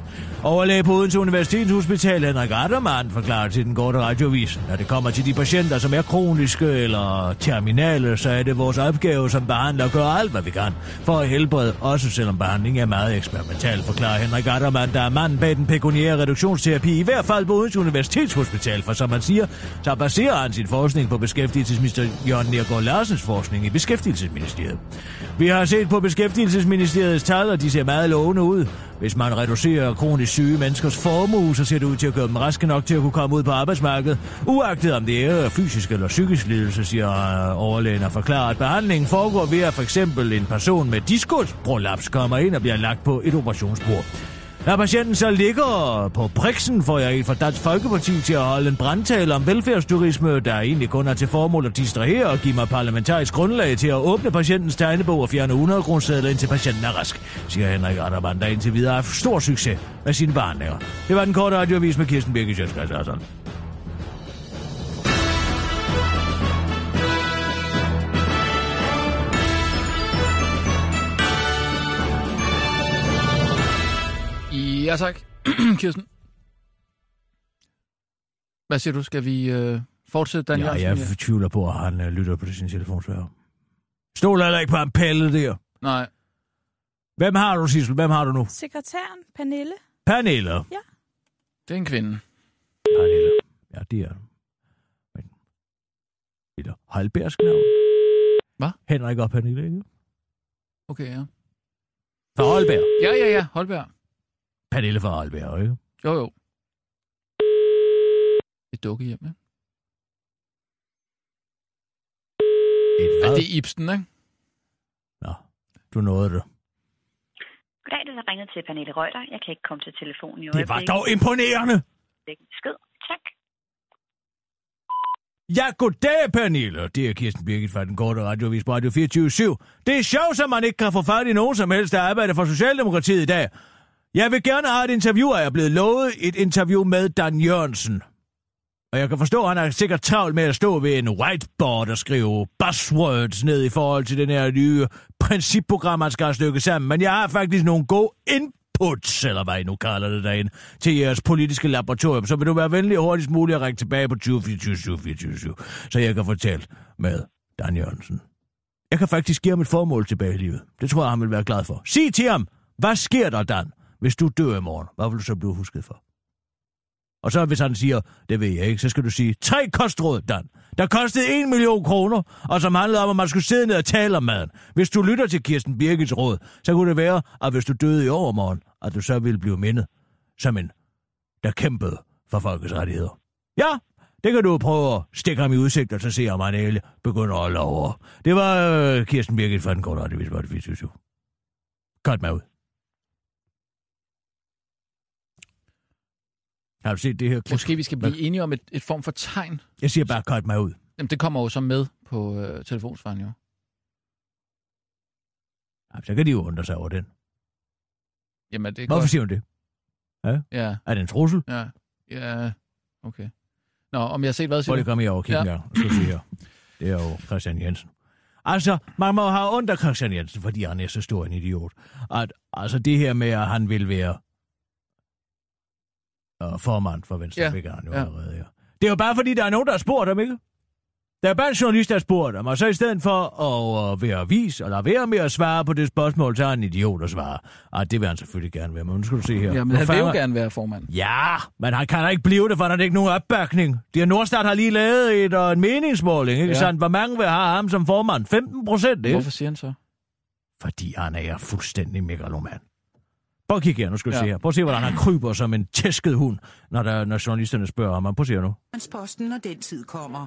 Overlæge på Odense Universitetshospital Henrik Addermann forklarer til den korte radiovis, når det kommer til de patienter, som er kroniske eller terminale, så er det vores opgave som behandler at gøre alt, hvad vi kan for at helbrede, også selvom behandling er meget eksperimental, forklarer Henrik Addermann, der er manden bag den pekuniære reduktionsterapi, i hvert fald på Odense Universitetshospital, for som man siger, så baserer han sin forskning på beskæftigelsesminister Jørgen Nergård Larsens forskning i Beskæftigelsesministeriet. Vi har set på Beskæftigelsesministeriets tal, og de ser meget lovende ud. Hvis man reducerer kronisk syge menneskers formue, så ser det ud til at gøre dem raske nok til at kunne komme ud på arbejdsmarkedet. Uagtet om det er fysisk eller psykisk lidelse, siger øh, overlægen og forklarer, at behandlingen foregår ved at for eksempel en person med diskusprolaps kommer ind og bliver lagt på et operationsbord. Når patienten så ligger på priksen, får jeg en fra Dansk Folkeparti til at holde en brandtale om velfærdsturisme, der egentlig kun er til formål at distrahere og give mig parlamentarisk grundlag til at åbne patientens tegnebog og fjerne 100 kroner indtil patienten er rask, siger Henrik Andermann, der indtil videre har stor succes med sine behandlinger. Det var den korte radioavis med Kirsten Birke Sjøtskreds Ja, tak. <clears throat> Kirsten. Hvad siger du? Skal vi øh, fortsætte, Dan Ja, Jørgensen? jeg tvivler på, at han uh, lytter på sin telefonsvarer. Stoler heller ikke på en pelle der. Nej. Hvem har du, Sissel? Hvem har du nu? Sekretæren, Pernille. Pernille. Det er en kvinde. Pernille. Ja, det er Men... Et halbersk navn. Hvad? Henrik og Pernille, ikke? Okay, ja. Fra Holberg. Ja, ja, ja. Holberg. Pernille fra Holberg, ikke? Jo, jo. Et dukkehjem, ja. Et hvad? det er Ibsen, ikke? du nåede det. Goddag, du har ringet til Pernille Reuter. Jeg kan ikke komme til telefonen i Det var øjeblikket. dog imponerende. En Besked. Tak. Ja, goddag, Pernille. Det er Kirsten Birgit fra den korte radiovis på Radio 24 Det er sjovt, at man ikke kan få fat i nogen som helst, der arbejder for Socialdemokratiet i dag. Jeg vil gerne have et interview, og jeg er blevet lovet et interview med Dan Jørgensen. Og jeg kan forstå, at han er sikkert travlt med at stå ved en whiteboard og skrive buzzwords ned i forhold til den her nye principprogram, han skal have stykket sammen. Men jeg har faktisk nogle gode inputs, eller hvad I nu kalder det derinde, til jeres politiske laboratorium. Så vil du være venlig og hurtigst muligt at række tilbage på 2024 2024, så jeg kan fortælle med Dan Jørgensen. Jeg kan faktisk give ham et formål tilbage i livet. Det tror jeg, han vil være glad for. Sig til ham, hvad sker der, Dan, hvis du dør i morgen? Hvad vil du så blive husket for? Og så hvis han siger, det ved jeg ikke, så skal du sige, tre kostråd, Dan, der kostede en million kroner, og som handlede om, at man skulle sidde ned og tale om maden. Hvis du lytter til Kirsten Birgits råd, så kunne det være, at hvis du døde i overmorgen, at du så ville blive mindet som en, der kæmpede for folkets rettigheder. Ja, det kan du prøve at stikke ham i udsigt, og så se, om han egentlig begynder at love. Det var øh, Kirsten Birgit fra den korte radiovis, hvor det 24 Godt med ud. Har du set det her klip? Måske vi skal blive enige om et, et form for tegn. Jeg siger bare, cut mig ud. Jamen, det kommer jo så med på øh, telefonsvaren, jo. Ja, så kan de jo undre sig over den. Jamen, det er Hvorfor godt. siger hun det? Ja, Er det en trussel? ja, ja, okay. Nå, om jeg har set hvad, Prøv siger lige at komme her og kigge Ja. ja. en gang. Skal vi se her. Det er jo Christian Jensen. Altså, man må have ondt af Christian Jensen, fordi han er så stor en idiot. At, altså, det her med, at han vil være uh, formand for Venstre, Ja, han jo ja. allerede, ja. Det er jo bare fordi, der er nogen, der har spurgt ham, ikke? Der er bare en journalist, der har spurgt ham, og så i stedet for at uh, være avis og lade være med at svare på det spørgsmål, så er en idiot at svare. Og det vil han selvfølgelig gerne være, men nu skal du se her. Ja, men han vil jo gerne være formand. Ja, men han kan da ikke blive det, for der er ikke nogen opbakning. De her Nordstart har lige lavet et, uh, en meningsmåling, ikke ja. sandt? Hvor mange vil have ham som formand? 15 procent, ikke? Hvorfor siger han så? Fordi han er fuldstændig megaloman. Prøv at kigge her, nu skal du Ja. se her. Prøv at se, hvordan han kryber som en tæsket hund, når, der, når journalisterne spørger ham. Prøv at se her nu. Posten, når den tid kommer.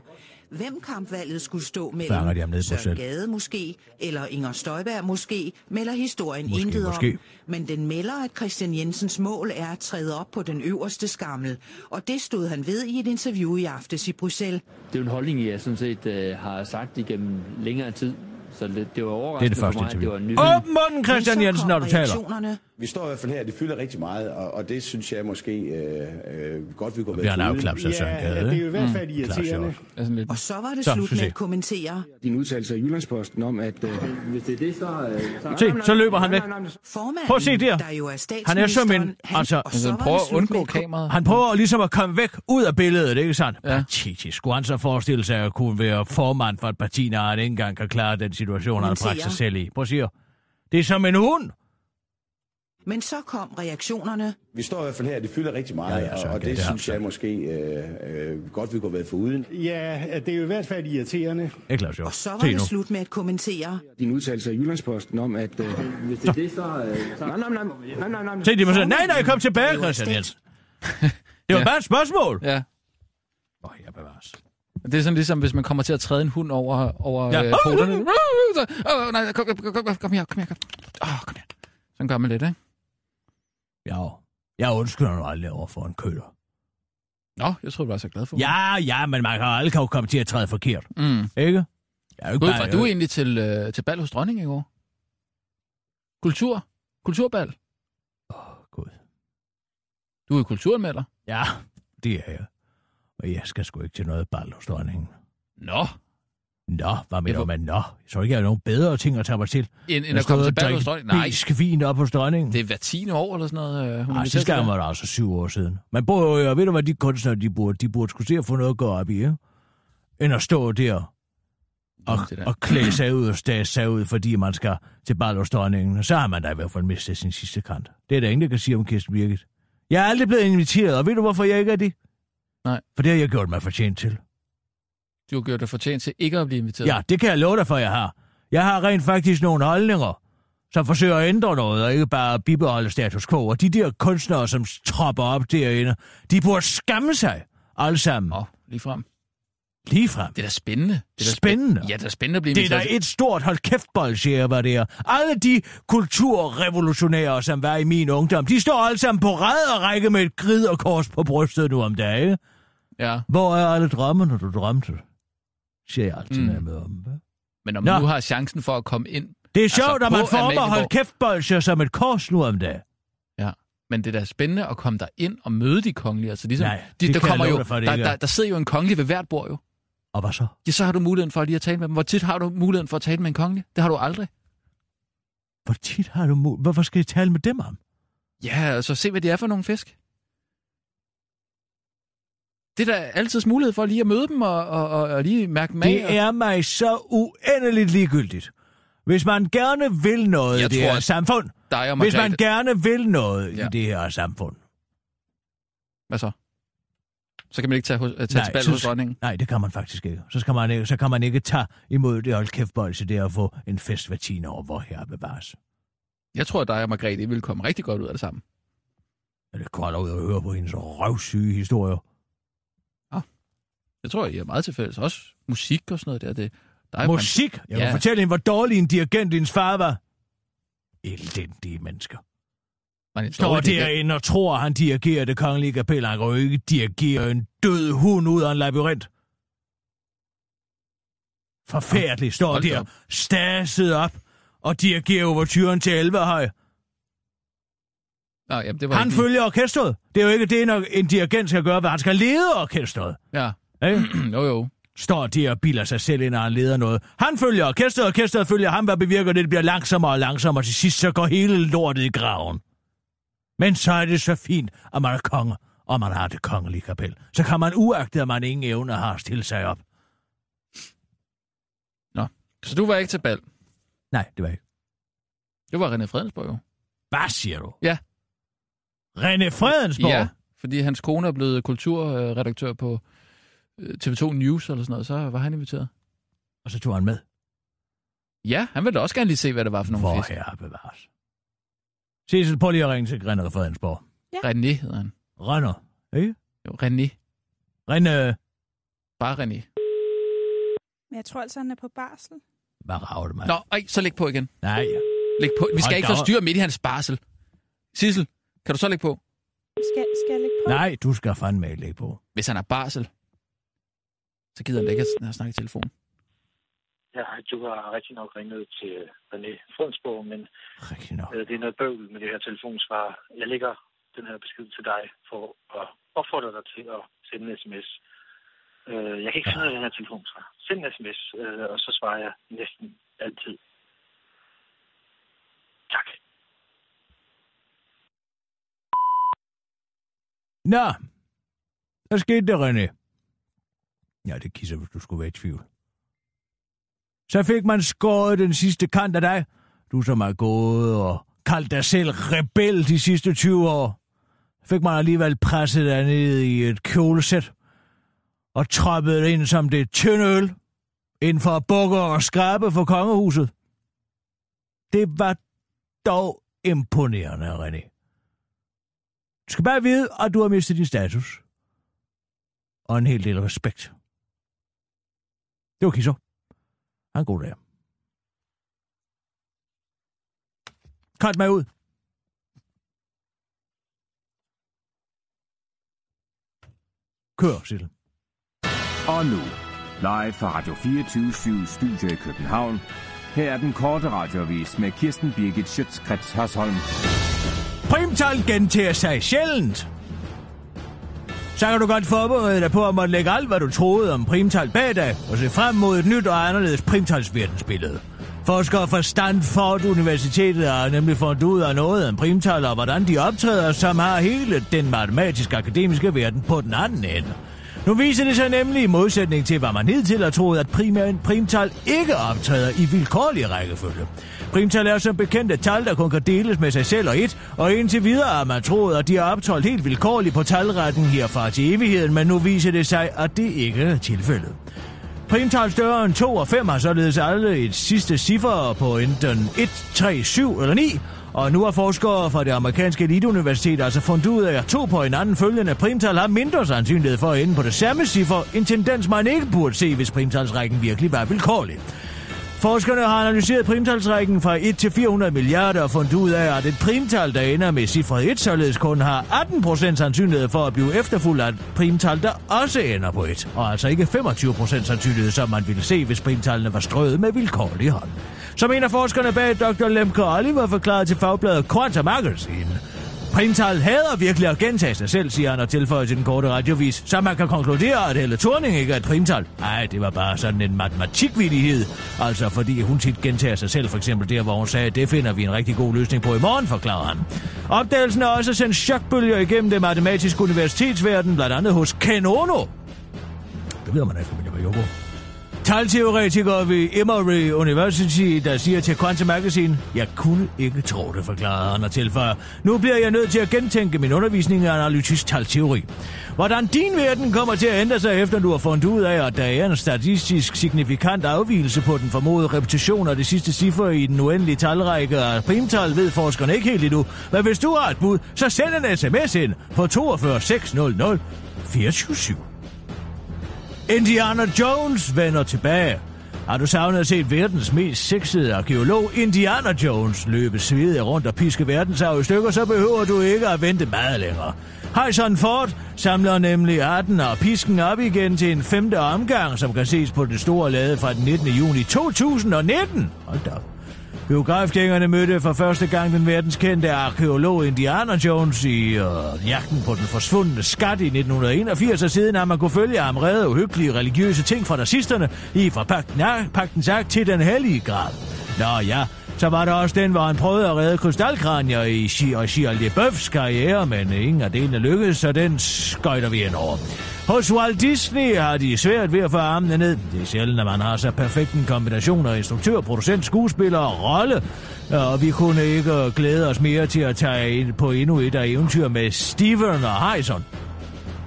Hvem kampvalget skulle stå Fanger mellem de ham ned i Søren Bruxelles? Gade måske, eller Inger Støjberg måske, melder historien Måske, intet måske. om. Men den melder, at Christian Jensens mål er at træde op på den øverste skammel. Og det stod han ved i et interview i aftes i Bruxelles. Det er jo en holdning, jeg sådan set øh, har sagt igennem længere tid. Så det, det var Det er overraskende det første for mig, at det var nyt. Åben munden, Christian så Jensen, når du taler. Vi står i hvert fald her, det fylder rigtig meget, og, og det synes jeg måske øh, øh, godt, vi kunne være afklapset af Søren Gade, det er jo i hvert fald Mm. irriterende. Er lidt... Og så var det Så, slut med at kommentere. Din udtalelse i Jyllandsposten om, at... Øh, Hvis det er det, så... Øh, så Se, så løber han væk. Formanden, Prøv at se der. der jo er Han er som en... han- Altså, så Altså, han prøver at undgå kameraet. han prøver ligesom at komme væk ud af billedet, ikke sandt? Ja. Ja. Pathetisk. Skulle han så forestille sig at kunne være formand for et parti, når han ikke engang kan klare den situation, han har bragt sig selv i? Prøv at sige. Det er som en hund. Men så kom reaktionerne. Vi står i hvert fald her, det fylder rigtig meget, Ja, ja, Søren og, og det, det synes jeg måske øh, øh, godt, vi kunne være foruden. ja, det er jo i hvert fald irriterende. Jeg klarer sjovt. Og så var Se det nu. slut med at kommentere. Din udtalelse i Jyllandsposten om, at... Øh, hvis det er det, så... Øh, så nej, nej, nej, nej, nej, nej. Se, de må sige, nej, nej, kom tilbage, Det Christian Jensen. Det var Ja. bare et spørgsmål. Ja. Åh, oh, jeg bevares. Det er sådan ligesom, hvis man kommer til at træde en hund over, over Ja. øh, poterne. Åh, nej, kom, kom, kom, kom, kom her, kom her. Kom. Åh, kom her. Sådan gør man lidt, ikke? Ja, jeg undskylder nu aldrig over for en køler. Nå, jeg tror du var så glad for Ja, ja, men man kan aldrig komme til at træde forkert, Mm. ikke? Jeg er jo ikke Gud, bare- var du egentlig til, øh, til bal hos dronningen i går? Kultur? Kulturbal? Åh, Gud. Du er kulturanmelder. Ja, det er jeg. Men jeg skal sgu ikke til noget bal hos dronningen. Nå. Nå, hvad mener hvor- med nå? Jeg tror ikke, jeg har nogen bedre ting at tage mig til. End, end Jeg at komme til bal hos dronningen? Nej, besk vin op hos dronningen. det er hver tiende år eller sådan noget. Øh, hun Nej, det. var det altså syv år siden. Man burde jo, ved du hvad, de kunstnere, de burde, de burde skulle se at få noget at gå op i, ikke? End at stå der og, der. og klæde sig ud og stage sig ud, fordi man skal til bal hos dronningen. Så har man da i hvert fald mistet sin sidste kant. Det er der ingen, der kan sige om Kirsten Birgit. Jeg er aldrig blevet inviteret, og ved du, hvorfor jeg ikke er det? Nej. For det har jeg gjort mig fortjent til. Du har gjort dig fortjent til ikke at blive inviteret. Ja, det kan jeg love dig for, jeg har. Jeg har rent faktisk nogle holdninger, som forsøger at ændre noget, og ikke bare bibeholde status quo. Og de der kunstnere, som tropper op derinde, de burde skamme sig alle sammen. Nå, lige frem. Lige frem. Det er da spændende. Det er da Spændende? Ja, det er spændende at blive Det er da et stort hold kæft hvad det er. Alle de kulturrevolutionærer, som var i min ungdom, de står alle sammen på ræd og række med et grid og kors på brystet nu om dagen. Ja. Hvor er alle drømmene, du drømte? Siger jeg altid, Mm. når jeg møder dem. hva'? Men om Nå. nu har chancen for at komme ind... Det er Altså, sjovt, at man former Amalienborg. hold kæft bolsjer som et kors nu om dagen. Ja, men det er da spændende at komme der ind og møde de kongelige. Altså, ligesom, Nej, de, det der kommer jo, for, det der, er. der, der, sidder jo en kongelig ved hvert bord jo. Og hvad så? Ja, så har du muligheden for lige at tale med dem. Hvor tit har du muligheden for at tale med en kongelig? Det har du aldrig. Hvor tit har du mu- Hvorfor skal jeg tale med dem om? Ja, altså se, hvad de er for nogle fisk. Det er da altid mulighed for lige at møde dem og, og, og, og lige mærke mag. Det er mig så uendeligt ligegyldigt. Hvis man gerne vil noget Jeg i det tror, her samfund, dig og hvis man gerne vil noget Ja. i det her samfund, Hvad så? Så kan man ikke tage, tage til bal hos dronningen? nej, det kan man faktisk ikke. Så, skal man ikke. så kan man ikke tage imod det hold kæft bolse der og få en fest hver tiende år, hvor her bevares. Jeg tror, at dig og Margrethe vil komme rigtig godt ud af det sammen. Er det koldt ud at høre på hendes røvsyge historier? Jeg tror, I er meget til fælles. Også musik og sådan noget der. Det, der er Musik? Jeg kan Ja. fortælle hende, hvor dårlig en dirigent hendes far var. Elendige mennesker. Man er Står derinde og tror, han dirigerer det kongelige kapel. Han kan jo ikke dirigere en død hund ud af en labyrint. Forfærdeligt. Står Hold der op. staset op og dirigerer overturen til Elverhøj. Nå, jamen, det var Han ikke... følger orkestret. Det er jo ikke det, når en dirigent skal gøre, hvad han skal lede orkestret. Ja. Ikke? <clears throat> jo, jo. Står der og biler sig selv ind, når han leder noget. Han følger orkestret, orkestret følger ham, hvad bevirker det, det bliver langsommere og langsommere, og til sidst så går hele lortet i graven. Men så er det så fint, at man er konge, og man har det kongelige kapel. Så kan man uagtet, at man ingen evne har stille sig op. Nå, så du var ikke til bal? Nej, det var ikke. Det var René Fredensborg jo. Hvad siger du? Ja. René Fredensborg? Ja, fordi hans kone er blevet kulturredaktør på TV2 News eller sådan noget, så var han inviteret. Og så tog han med. Ja, han ville da også gerne lige se, hvad det var for nogle Hvor fisk. herre bevares. Sissel, prøv lige at ringe til René Fredensborg. René hedder han. Renner, ikke? Jo, René. René. Bare René. Men jeg tror altså, han er på barsel. Hvad rager det mig? Nå, ej, så læg på igen. Nej, ja. Læg på. Vi skal Hold ikke da op. forstyrre midt i hans barsel. Sissel, kan du så lægge på? Skal, skal jeg lægge på? Nej, du skal fandme ikke lægge på. Hvis han er barsel, så gider han da ikke at snakke i telefon. Ja, du har rigtig nok ringet til René Fredensborg, men rigtig nok. Øh, det er noget bøvl med det her telefonsvar. Jeg lægger den her besked til dig for at opfordre dig til at sende en sms. Øh, jeg kan ikke finde af den her telefonsvar. Send en sms, øh, og så svarer jeg næsten altid. Tak. Nå, hvad skete der, René? Ja, det kisser, hvis du skulle være i tvivl. Så fik man skåret den sidste kant af dig. Du som er gået og kaldt dig selv rebel de sidste 20 år. Fik man alligevel presset dig ned i et kjolesæt og troppet ind som det tynde øl inden for bukker og skrabe for kongehuset. Det var dog imponerende, René. Du skal bare vide, at du har mistet din status. Og en hel del respekt. Det var Kisser. Ha' en god dag. Cut mig ud. Kør, Sissel. Og nu, live fra Radio 24 Studio i København. Her er den korte radiovis med Kirsten Birgit Schøtzgrads Hasholm. Primtal gentager sig sjældent. Så kan du godt forberede dig på at måtte lægge alt, hvad du troede om primtal bag dig, og se frem mod et nyt og anderledes primtalsverdensbillede. Forskere fra Stanford Universitetet har nemlig fundet ud af noget om primtaler og hvordan de optræder, som har hele den matematiske akademiske verden på den anden ende. Nu viser det sig nemlig i modsætning til, hvad man hidtil har troet, at primæren primtal ikke optræder i vilkårlig rækkefølge. Primtal er som bekendt et tal, der kun kan deles med sig selv og et, og indtil videre har man troet, at de er optrådt helt vilkårligt på talretten herfra til evigheden, men nu viser det sig, at det ikke er tilfældet. Primtal større end 2 og 5 har således alle et sidste ciffer på enten 1, 3, 7 eller 9, og nu har forskere fra det amerikanske eliteuniversitet altså fundet ud af, at to på hinanden følgende primtal har mindre sandsynlighed for at ende på det samme ciffer, en tendens man ikke burde se, hvis primtalsrækken virkelig var vilkårlig. Forskerne har analyseret primtalsrækken fra 1 til 400 milliarder og fundet ud af, at et primtal, der ender med cifret 1, således kun har 18% sandsynlighed for at blive efterfulgt af et primtal, der også ender på 1, og altså ikke 25% sandsynlighed, som man ville se, hvis primtallene var strøget med vilkårlig hånd. Som en af forskerne bag Dr. Lemke Oliver forklarede til fagbladet Quantum Magazine, Primtal hader virkelig at gentage sig selv, siger han og tilføjer til den korte radiovis, så man kan konkludere, at Helle Thorning ikke er et primtal. Nej, det var bare sådan en matematikvidighed. Altså fordi hun tit gentager sig selv, for eksempel der, hvor hun sagde, det finder vi en rigtig god løsning på i morgen, forklarer han. Opdagelsen er også sendt chokbølger igennem det matematiske universitetsverden, blandt andet hos Ken Ono. Det ved man ikke, familie med Joko. Talteoretiker ved Emory University, der siger til Quantum Magazine, jeg kunne ikke tro det, forklarede han og tilføjer. Nu bliver jeg nødt til at gentænke min undervisning i analytisk talteori. Hvordan din verden kommer til at ændre sig, efter du har fundet ud af, at der er en statistisk signifikant afvielse på den formodede repetition af det sidste cifre i den uendelige talrække af primtal, ved forskerne ikke helt endnu. Men hvis du har et bud, så send en sms ind på 42 600 427. Indiana Jones vender tilbage. Har du savnet at se verdens mest sexede arkeolog Indiana Jones løbe svede rundt og piske verdensarv i stykker, så behøver du ikke at vente meget længere. Harrison Ford samler nemlig 18 og pisken op igen til en femte omgang, som kan ses på den store lade fra den 19. juni 2019. Hold da op. Biografgængerne mødte for første gang den verdenskendte arkeolog Indiana Jones i øh, jagten på den forsvundne skat i 1981, og siden har man kunne følge ham redde uhyggelige religiøse ting fra nazisterne i fra pagten, pagtens akt til den hellige grad. Nå ja, så var der også den, hvor han prøvede at redde krystalkranier i Shia LeBeoufs karriere, men ingen af delene lykkedes, så den skøjter vi ind over. Hos Walt Disney har de svært ved at få armene ned. Det er sjældent, at man har så perfekt en kombination af instruktør, producent, skuespiller og rolle. Og vi kunne ikke glæde os mere til at tage på endnu et af eventyr med Steven og Heison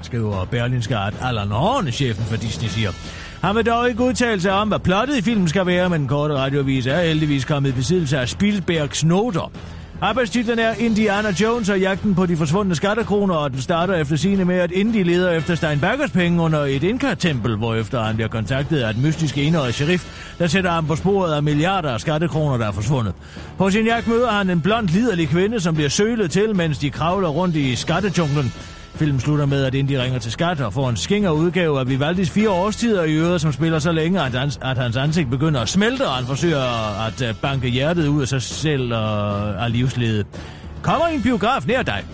Skriver Berlinske Art Allan Horn, chefen for Disney, siger. Han vil dog ikke udtale sig om, hvad plottet i filmen skal være, men den korte radiovis er heldigvis kommet i besiddelse af Spielbergs noter. Arbejdstitlen er Indiana Jones og jagten på de forsvundne skattekroner, og den starter efter sine med, at Indy leder efter Steinbackers penge under et Inka-tempel, hvorefter han bliver kontaktet af et mystisk enøjet sheriff, der sætter ham på sporet af milliarder af skattekroner, der er forsvundet. På sin jagt møder han en blond, liderlig kvinde, som bliver sølet til, mens de kravler rundt i skattejunglen. Filmen slutter med, at Indy ringer til skat og får en skinger udgave af Vivaldis fire årstider i øret, som spiller så længe, at hans, at hans ansigt begynder at smelte, og han forsøger at øh, banke hjertet ud af sig selv og af livsledet. Kommer en biograf nær dig.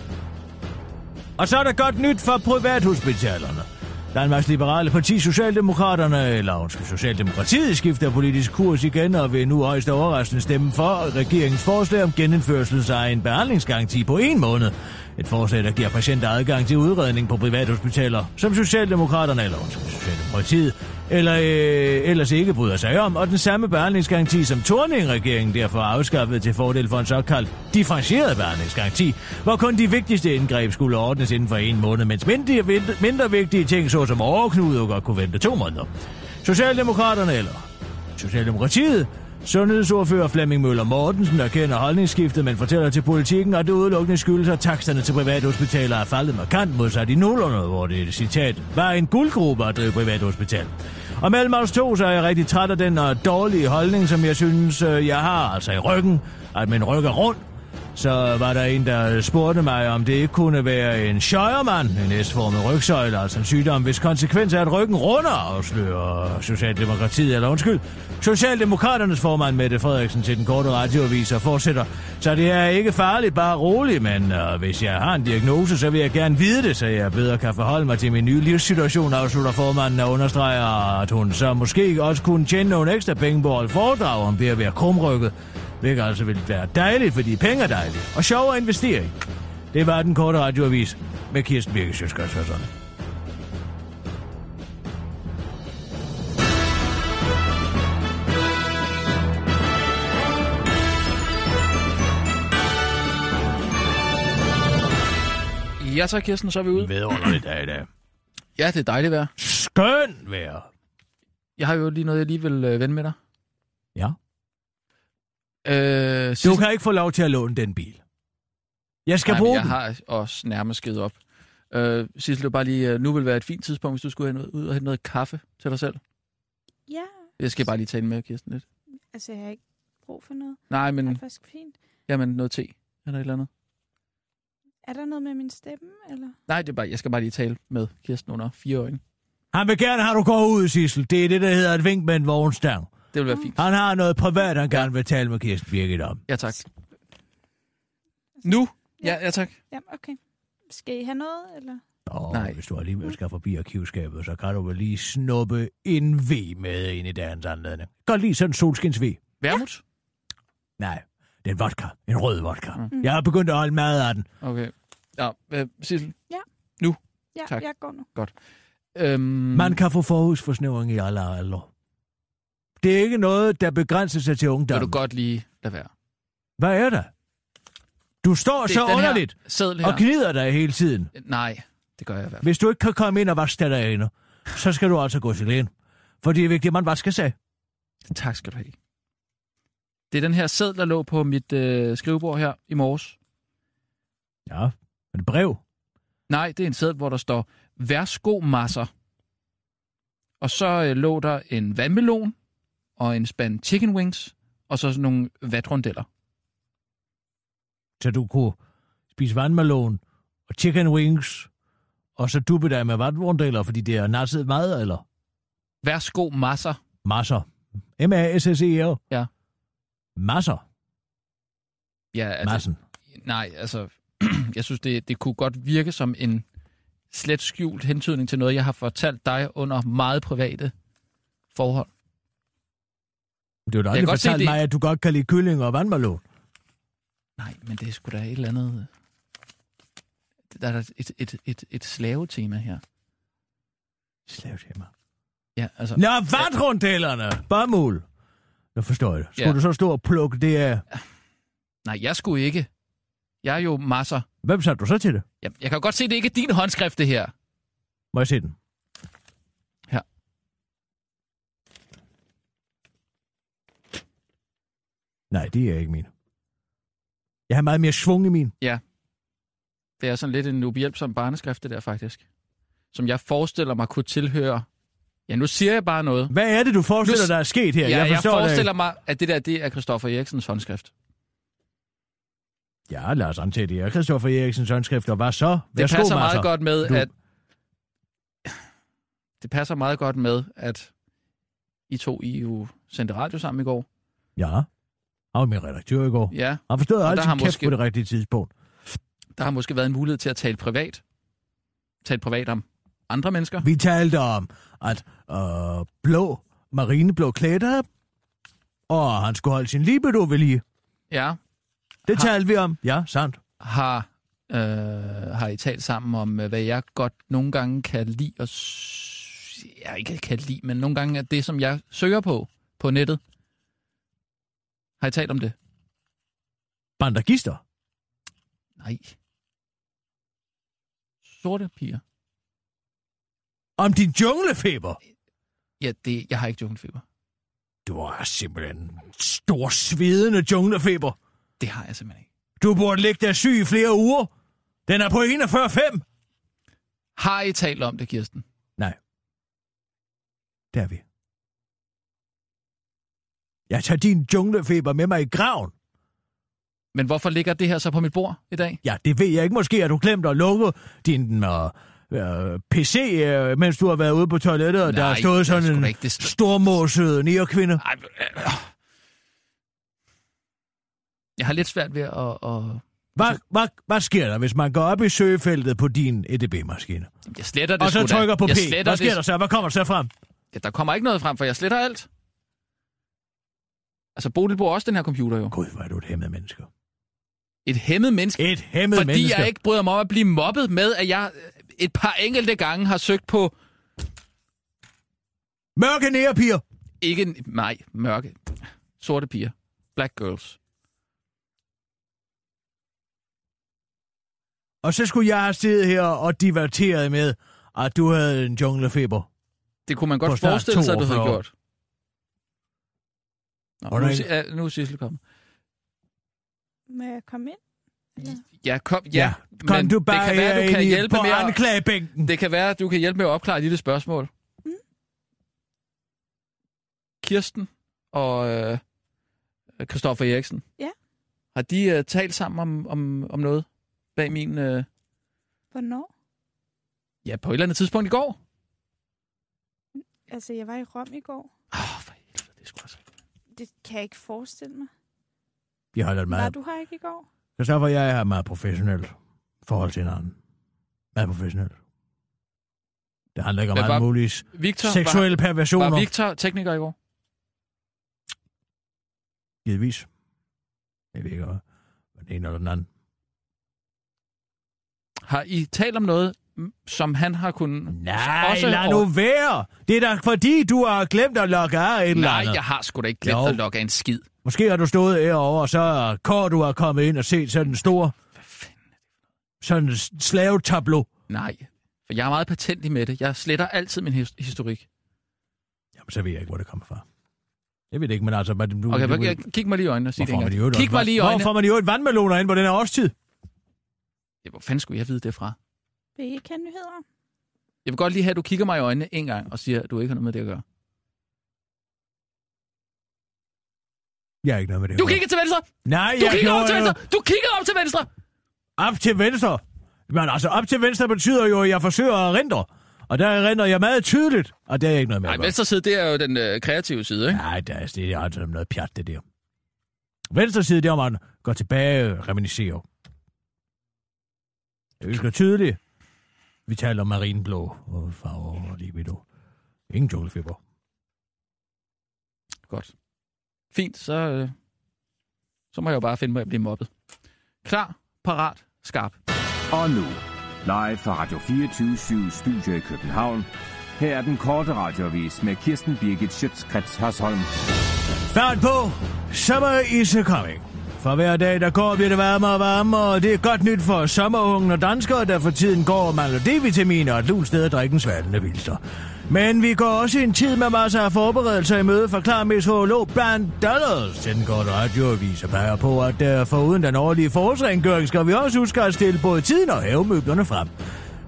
Og så er der godt nyt for privathospitalerne. Danmarks Liberale Parti Socialdemokraterne, eller undskyld, Socialdemokratiet, skifter politisk kurs igen og vil nu højst overraskende stemme for regeringens forslag om genindførsel af en behandlingsgaranti på en måned. Et forslag, der giver patienter adgang til udredning på privathospitaler, som Socialdemokraterne, eller undskyld, Socialdemokratiet, eller øh, ellers ikke bryder sig om, og den samme behandlingsgaranti, som Torning-regeringen derfor afskaffede til fordel for en såkaldt differentieret behandlingsgaranti, hvor kun de vigtigste indgreb skulle ordnes inden for en måned, mens mindre, mindre vigtige ting, såsom overknude, godt kunne vente to måneder. Socialdemokraterne eller Socialdemokratiet Sundhedsordfører Flemming Møller Mortensen erkender holdningsskiftet, men fortæller til politikken, at det udelukkende skyldes, at taksterne til privathospitaler er faldet markant modsat i nullerne, hvor det, citat, var en guldgruppe at drive privathospital. Og mellem os to, så er jeg rigtig træt af den uh, dårlige holdning, som jeg synes, uh, jeg har, altså i ryggen, at min ryg er rundt, så var der en, der spurgte mig, om det ikke kunne være en sjøjermand, en S-formet rygsøjle, altså en sygdom, hvis konsekvens er, at ryggen runder, afslører Socialdemokratiet, eller undskyld, Socialdemokraternes formand Mette Frederiksen til den korte radioavis og fortsætter. Så det er ikke farligt, bare roligt, men uh, hvis jeg har en diagnose, så vil jeg gerne vide det, så jeg bedre kan forholde mig til min nye livssituation, afslutter formanden og understreger, at hun så måske også kunne tjene nogle ekstra penge på at foredrag om det at være krumrykket. Hvilket altså vil være dejligt, fordi penge er dejligt. Og sjov at investere i. Det var den korte radioavis med Kirsten Birke Sjøskrets Ja, så Kirsten, så er vi ude. Vedunderligt dag i dag. Ja, det er dejligt vejr. Skøn vejr. Jeg har jo lige noget, jeg lige vil øh, vende med dig. Ja. Øh, Du kan ikke få lov til at låne den bil. Jeg skal Nej, bruge jeg den. har også nærmest givet op. Øh, Sissel, bare lige, øh, nu vil være et fint tidspunkt, hvis du skulle have noget, ud og hente noget kaffe til dig selv. Ja, Jeg skal bare lige tale med Kirsten lidt. altså jeg har ikke brug for noget. Nej, men, Det er faktisk fint. jamen noget te eller et eller andet. Er der noget med min stemme, eller? Nej, det er bare, jeg skal bare lige tale med Kirsten under fire øjne. Han vil gerne have, du går ud, Sissel. Det er det, der hedder et vink med en vognstang. Det vil være fint. Han har noget privat, han gerne vil tale med Kirsten Birgit om. Ja, tak. Nu? Ja, ja tak. Ja, okay. Skal I have noget, eller? Åh, Nej. hvis du alligevel skal forbi arkivskabet, så kan du vel lige snuppe en V med ind i dagens anledning. Godt lige sådan en solskins V. Vermut? Nej, det er en vodka. En rød vodka. Mm. Jeg har begyndt at holde mad af den. Okay. Ja, øh, Sissel? Ja. Nu? Ja, Tak. jeg går nu. Godt. Øhm, Man kan få forhusforsnævring i alle aldre. Det er ikke noget, der begrænser sig til Vil ungdom. du godt lige lade være? Hvad er det? Du står Det så er underligt her. og gnider dig hele tiden. Nej, det gør jeg i hvert fald. Hvis du ikke kan komme ind og vaske dig derinde, så skal du altså gå til lægen. For det er vigtigt, at man vasker sig. Tak skal du have. Det er den her seddel, der lå på mit øh, skrivebord her i morges. Ja, et brev. Nej, det er en seddel, hvor der står, værsgo masser. Og så øh, lå der en vandmelon og en spand chicken wings, og så sådan nogle vatrundeller. Så du kunne spise vandmelon og chicken wings, og så duppe dig med vandrundeller, fordi det er nasset mad, eller Værsgo masser. masser. M-A-S-S-E-R. Ja. Masser. Ja, altså, Massen. Nej, altså, <clears throat> jeg synes, det, det kunne godt virke som en slet skjult hentydning til noget, jeg har fortalt dig under meget private forhold. Det er jo da Jeg aldrig godt se, fortalt det- mig, at du godt kan lide kylling og vandmelon. Nej, men det er sgu da et eller andet... Der er et, et, et, et slavetema her. Slavetema? Ja, altså... Nå, vandrundellerne! Bomuld! Nu forstår jeg det. Skulle Ja. du så stå og plukke det af? Nej, jeg skulle ikke. Jeg er jo masser. Hvem satte du så til det? Jeg, jeg kan godt se, det ikke er din håndskrift, det her. Må jeg se den? Her. Nej, det er ikke min. Jeg har meget mere svung i min. Ja. Det er sådan lidt en ubehjælpsom barneskrift, det der faktisk. Som jeg forestiller mig kunne tilhøre... Ja, nu siger jeg bare noget. Hvad er det, du forestiller Nu- dig er sket her? Ja, jeg, jeg forstår det forestiller ikke. mig, at det der, det er Christoffer Eriksens håndskrift. Ja, lad os antage det. er Christoffer Eriksens håndskrift, og hvad så? Det Værsgo, passer meget godt med, Du- at... Det passer meget godt med, at I to I jo sendte radio sammen i går. Ja. Han var min redaktør i går. Ja. Han forstod altid har kæft måske- på det rigtige tidspunkt. Der har måske været en mulighed til at tale privat. Tale privat om andre mennesker. Vi talte om, at øh, blå, marineblå klæder, og han skulle holde sin libido ved lige. Ja. Det talte vi om. Ja, sandt. Har, øh, har I talt sammen om, øh, hvad jeg godt nogle gange kan lide, og jeg ikke kan lide, men nogle gange er det, som jeg søger på på nettet. Har I talt om det? Bandagister. Nej. Sorte piger. Om din junglefeber. Ja, det, jeg har ikke junglefeber. Du har simpelthen stor svedende junglefeber. Det har jeg simpelthen ikke. Du burde ligge der syg i flere uger. Den er på 41,5. Har I talt om det, Kirsten? Nej. Det er vi. Jeg tager din junglefeber med mig i graven. Men hvorfor ligger det her så på mit bord i dag? Ja, det ved jeg ikke. Måske har du glemt at lukke din uh, uh, PC, uh, mens du har været ude på toilettet, og der har stået sådan en ikke det st- stormåsød nærkvinde. Ej, øh, Jeg har lidt svært ved at... at... Hvad, hvad, hvad sker der, hvis man går op i søgefeltet på din EDB-maskine? Jeg sletter det Og så sgu da. trykker på P. Hvad sker det... der så? Hvad kommer der så frem? Ja, der kommer ikke noget frem, for jeg sletter alt. Altså, Bodil bruger også den her computer jo. Gud, hvor er du et hæmmet menneske. Et hæmmet menneske? Et hæmmet Fordi menneske. jeg ikke bryder mig om at blive mobbet med, at jeg et par enkelte gange har søgt på... Mørke nærpiger. Ikke... Nej, mørke. Sorte piger. Black girls. Og så skulle jeg have siddet her og diverteret med, at du havde en junglefeber. Det kunne man godt forestille sig, at du havde 42 år. gjort. Nå, Og nu, er, nu er Sissel kommet. Må jeg komme ind? Eller? Ja, kom, ja. Ja, kom men du bare det kan være, du kan i- hjælpe på med at, anklagebænken. Det kan være, at du kan hjælpe med at opklare et lille spørgsmål. Mm. Kirsten og øh, Christoffer Eriksen. Ja. Har de uh, talt sammen om, om, om noget bag min... Uh, Hvornår? ja, på et eller andet tidspunkt i går? Altså, jeg var i Rom i går. Åh, oh, for helvede, det skulle altså... Det kan jeg ikke forestille mig. Vi holder Var meget. du her ikke i går? Christoffer jeg er meget professionelt forhold til hinanden. Meget professionelt. Det handler ikke om alt var- muligt Victor, seksuelle var, perversioner. var Victor tekniker i går? Givetvis. Jeg ved ikke, hvad den ene eller den anden. Har I talt om noget, som han har kunnet... Nej, også lad nu være. Det er da fordi, du har glemt at logge af et eller Nej, jeg har sgu da ikke glemt Jo. at logge af en skid. Måske har du stået herovre, og så er Kåre, du har kommet ind og set sådan en stor... Sådan en slavetableau. Nej, for jeg er meget patentlig med det. Jeg sletter altid min his- historik. Jamen, så ved jeg ikke, hvor det kommer fra. Jeg ved det ikke, men altså... Men du, Okay, du, okay, kig mig lige i øjnene og sig det Hvorfor en får man gang. i øvrigt Kig mig lige i øjnene. Hvor får man i øvrigt vandmeloner ind på den her årstid? Ja, hvor fanden skulle jeg vide det fra? Vil I ikke have nyheder? Jeg vil godt lige have, at du kigger mig i øjnene en gang og siger, at du ikke har noget med det at gøre. Jeg har ikke noget med det. Du kigger til venstre! Nej, Du jeg kigger op til venstre! Du kigger op til venstre! Op til venstre. Men altså, op til venstre betyder jo, at jeg forsøger at rendre. Og der render jeg meget tydeligt, og det er ikke noget med Nej, venstre side, det er jo den øh, kreative side, ikke? Nej, det er, det er altså noget pjat, det der. Venstre side, der må man gå tilbage og reminiscere. Jeg husker tydeligt. Vi taler om marinblå og farver og libido. Ingen junglefeber. Godt. Fint, så, øh, så må jeg jo bare finde mig at blive mobbet. Klar, parat, skarp. Og nu, live fra Radio 24 Studio i København. Her er den korte radiovis med Kirsten Birgit Schøtzgrads Hasholm. Fart på! Summer is a coming. For hver dag, der går, bliver det varmere og varmere, og det er godt nyt for sommerungen og danskere, der for tiden går og mangler D-vitaminer og et lunt sted at drikke en svalgende vilster. Men vi går også en tid med masser af forberedelser i møde, forklarer meteorolog Brand Dollars til den korte radioavis og peger på, at uh, foruden den årlige forårsrengøring skal vi også huske at stille både tiden og havemøblerne frem.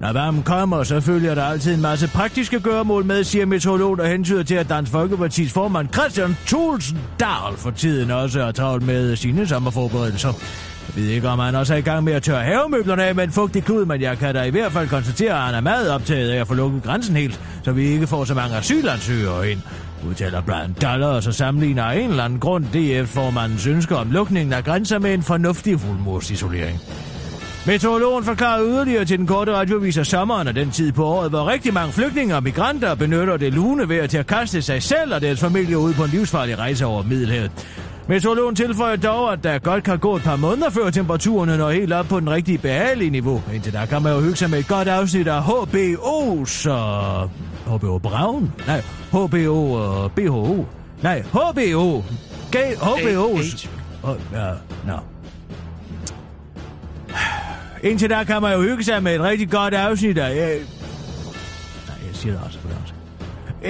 Når varmen kommer, så følger der altid en masse praktiske gøremål med, siger meteorolog, og hentyder til, at Dansk Folkepartis formand Christian Thulsen Dahl for tiden også er travlt med sine sommerforberedelser. Jeg ved ikke, om han også er i gang med at tørre havemøblerne af med en fugtig klud, men jeg kan da i hvert fald konstatere, at han er meget optaget af at få lukket grænsen helt, så vi ikke får så mange asylansøgere ind udtaler Brian dollar, og så sammenligner af en eller anden grund DF-formandens ønsker om lukningen af grænser med en fornuftig fuldmursisolering. Meteorologen forklarer yderligere til den korte radiovis af sommeren og den tid på året, hvor rigtig mange flygtninge og migranter benytter det lune vejr til at kaste sig selv og deres familie ud på en livsfarlig rejse over Middelhavet. Meteorologen tilføjer dog, at der godt kan gå et par måneder før temperaturen når helt op på den rigtige behagelige niveau. Indtil der kan man jo hygge sig med et godt afsnit af HBO's og... HBO Braun? Nej, HBO og BHO. Nej, HBO. Gay, HBO's. Oh, ja, no. Indtil der kan man jo hygge sig med et rigtig godt afsnit af... Øh... Nej, jeg siger det også på dansk.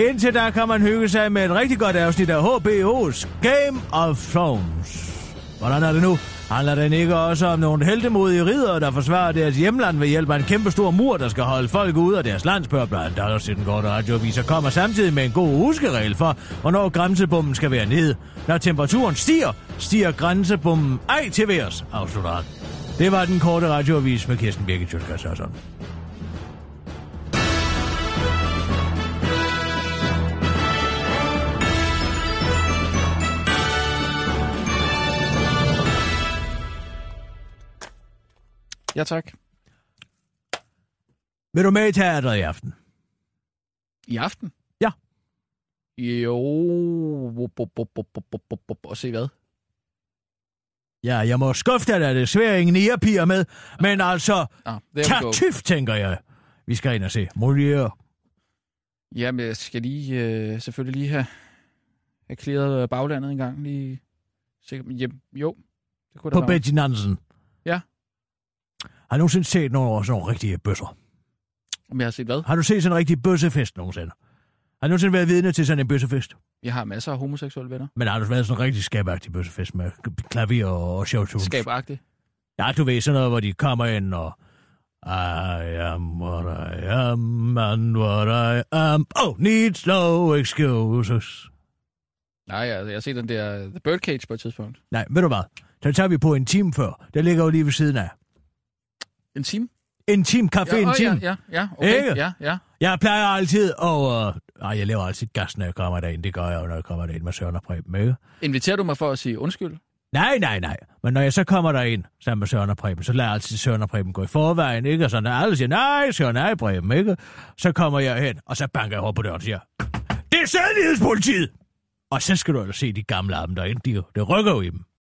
Indtil der kan man hygge sig med et rigtig godt afsnit af HBO's Game of Thrones. Hvordan er det nu? Handler den ikke også om nogle heldemodige ridere, der forsvarer deres hjemland ved hjælp af en kæmpe stor mur, der skal holde folk ude af deres land, spørger blandt andet til den korte radioviser, kommer samtidig med en god huskeregel for, hvornår grænsebommen skal være nede. Når temperaturen stiger, stiger grænsebommen ej til værs, afslutter han. Det var den korte radioavis med Kirsten Birgit Sjøtgas Hørsson. Ja, tak. Vil du med i teateret i aften? I aften? Ja. Jo... Og se hvad? Ja, jeg må skuffe dig, at det er svært ingen nærpiger med, men altså, Ah, go. tartyf, tænker jeg. Vi skal ind og se Molière. Jamen, jeg skal lige, øh, selvfølgelig lige have, have clearet baglandet en gang. Lige, hjem, jo, det kunne da på være. Betty Nansen. Ja. Har du nogensinde set nogle, sådan nogle rigtige bøsser? Om jeg har set hvad? Har du set sådan en rigtig bøssefest nogensinde? Har du nogensinde været vidne til sådan en bøssefest? Jeg har masser af homoseksuelle venner. Men har du været sådan en rigtig skabagtig bøssefest med klaver og showtunes? Skabagtigt. Ja, du ved sådan noget, hvor de kommer ind og... I am what I am, and what I am. Oh, needs no excuses. Nej, jeg, jeg har set den der The Birdcage på et tidspunkt. Nej, ved du hvad? Så tager vi på en time før. Der ligger jo lige ved siden af. En time? En time, kaffe, Ja, en åh, time. ja, ja, ja, okay, Ikke? ja, ja. Jeg plejer altid at... Uh, ej, jeg laver altid gas, når jeg kommer derind. Det gør jeg jo, når jeg kommer derind med Søren og Preben, ikke? Inviterer du mig for at sige undskyld? Nej, nej, nej. Men når jeg så kommer derind sammen med Søren og Preben, så lader jeg altid Søren og Preben gå i forvejen, ikke? Og så når alle siger, nej, Søren, nej, Preben, ikke? Så kommer jeg hen, og så banker jeg op på døren og siger, det er sædlighedspolitiet! Og så skal du altså se de gamle arme derinde, de, det rykker jo i dem.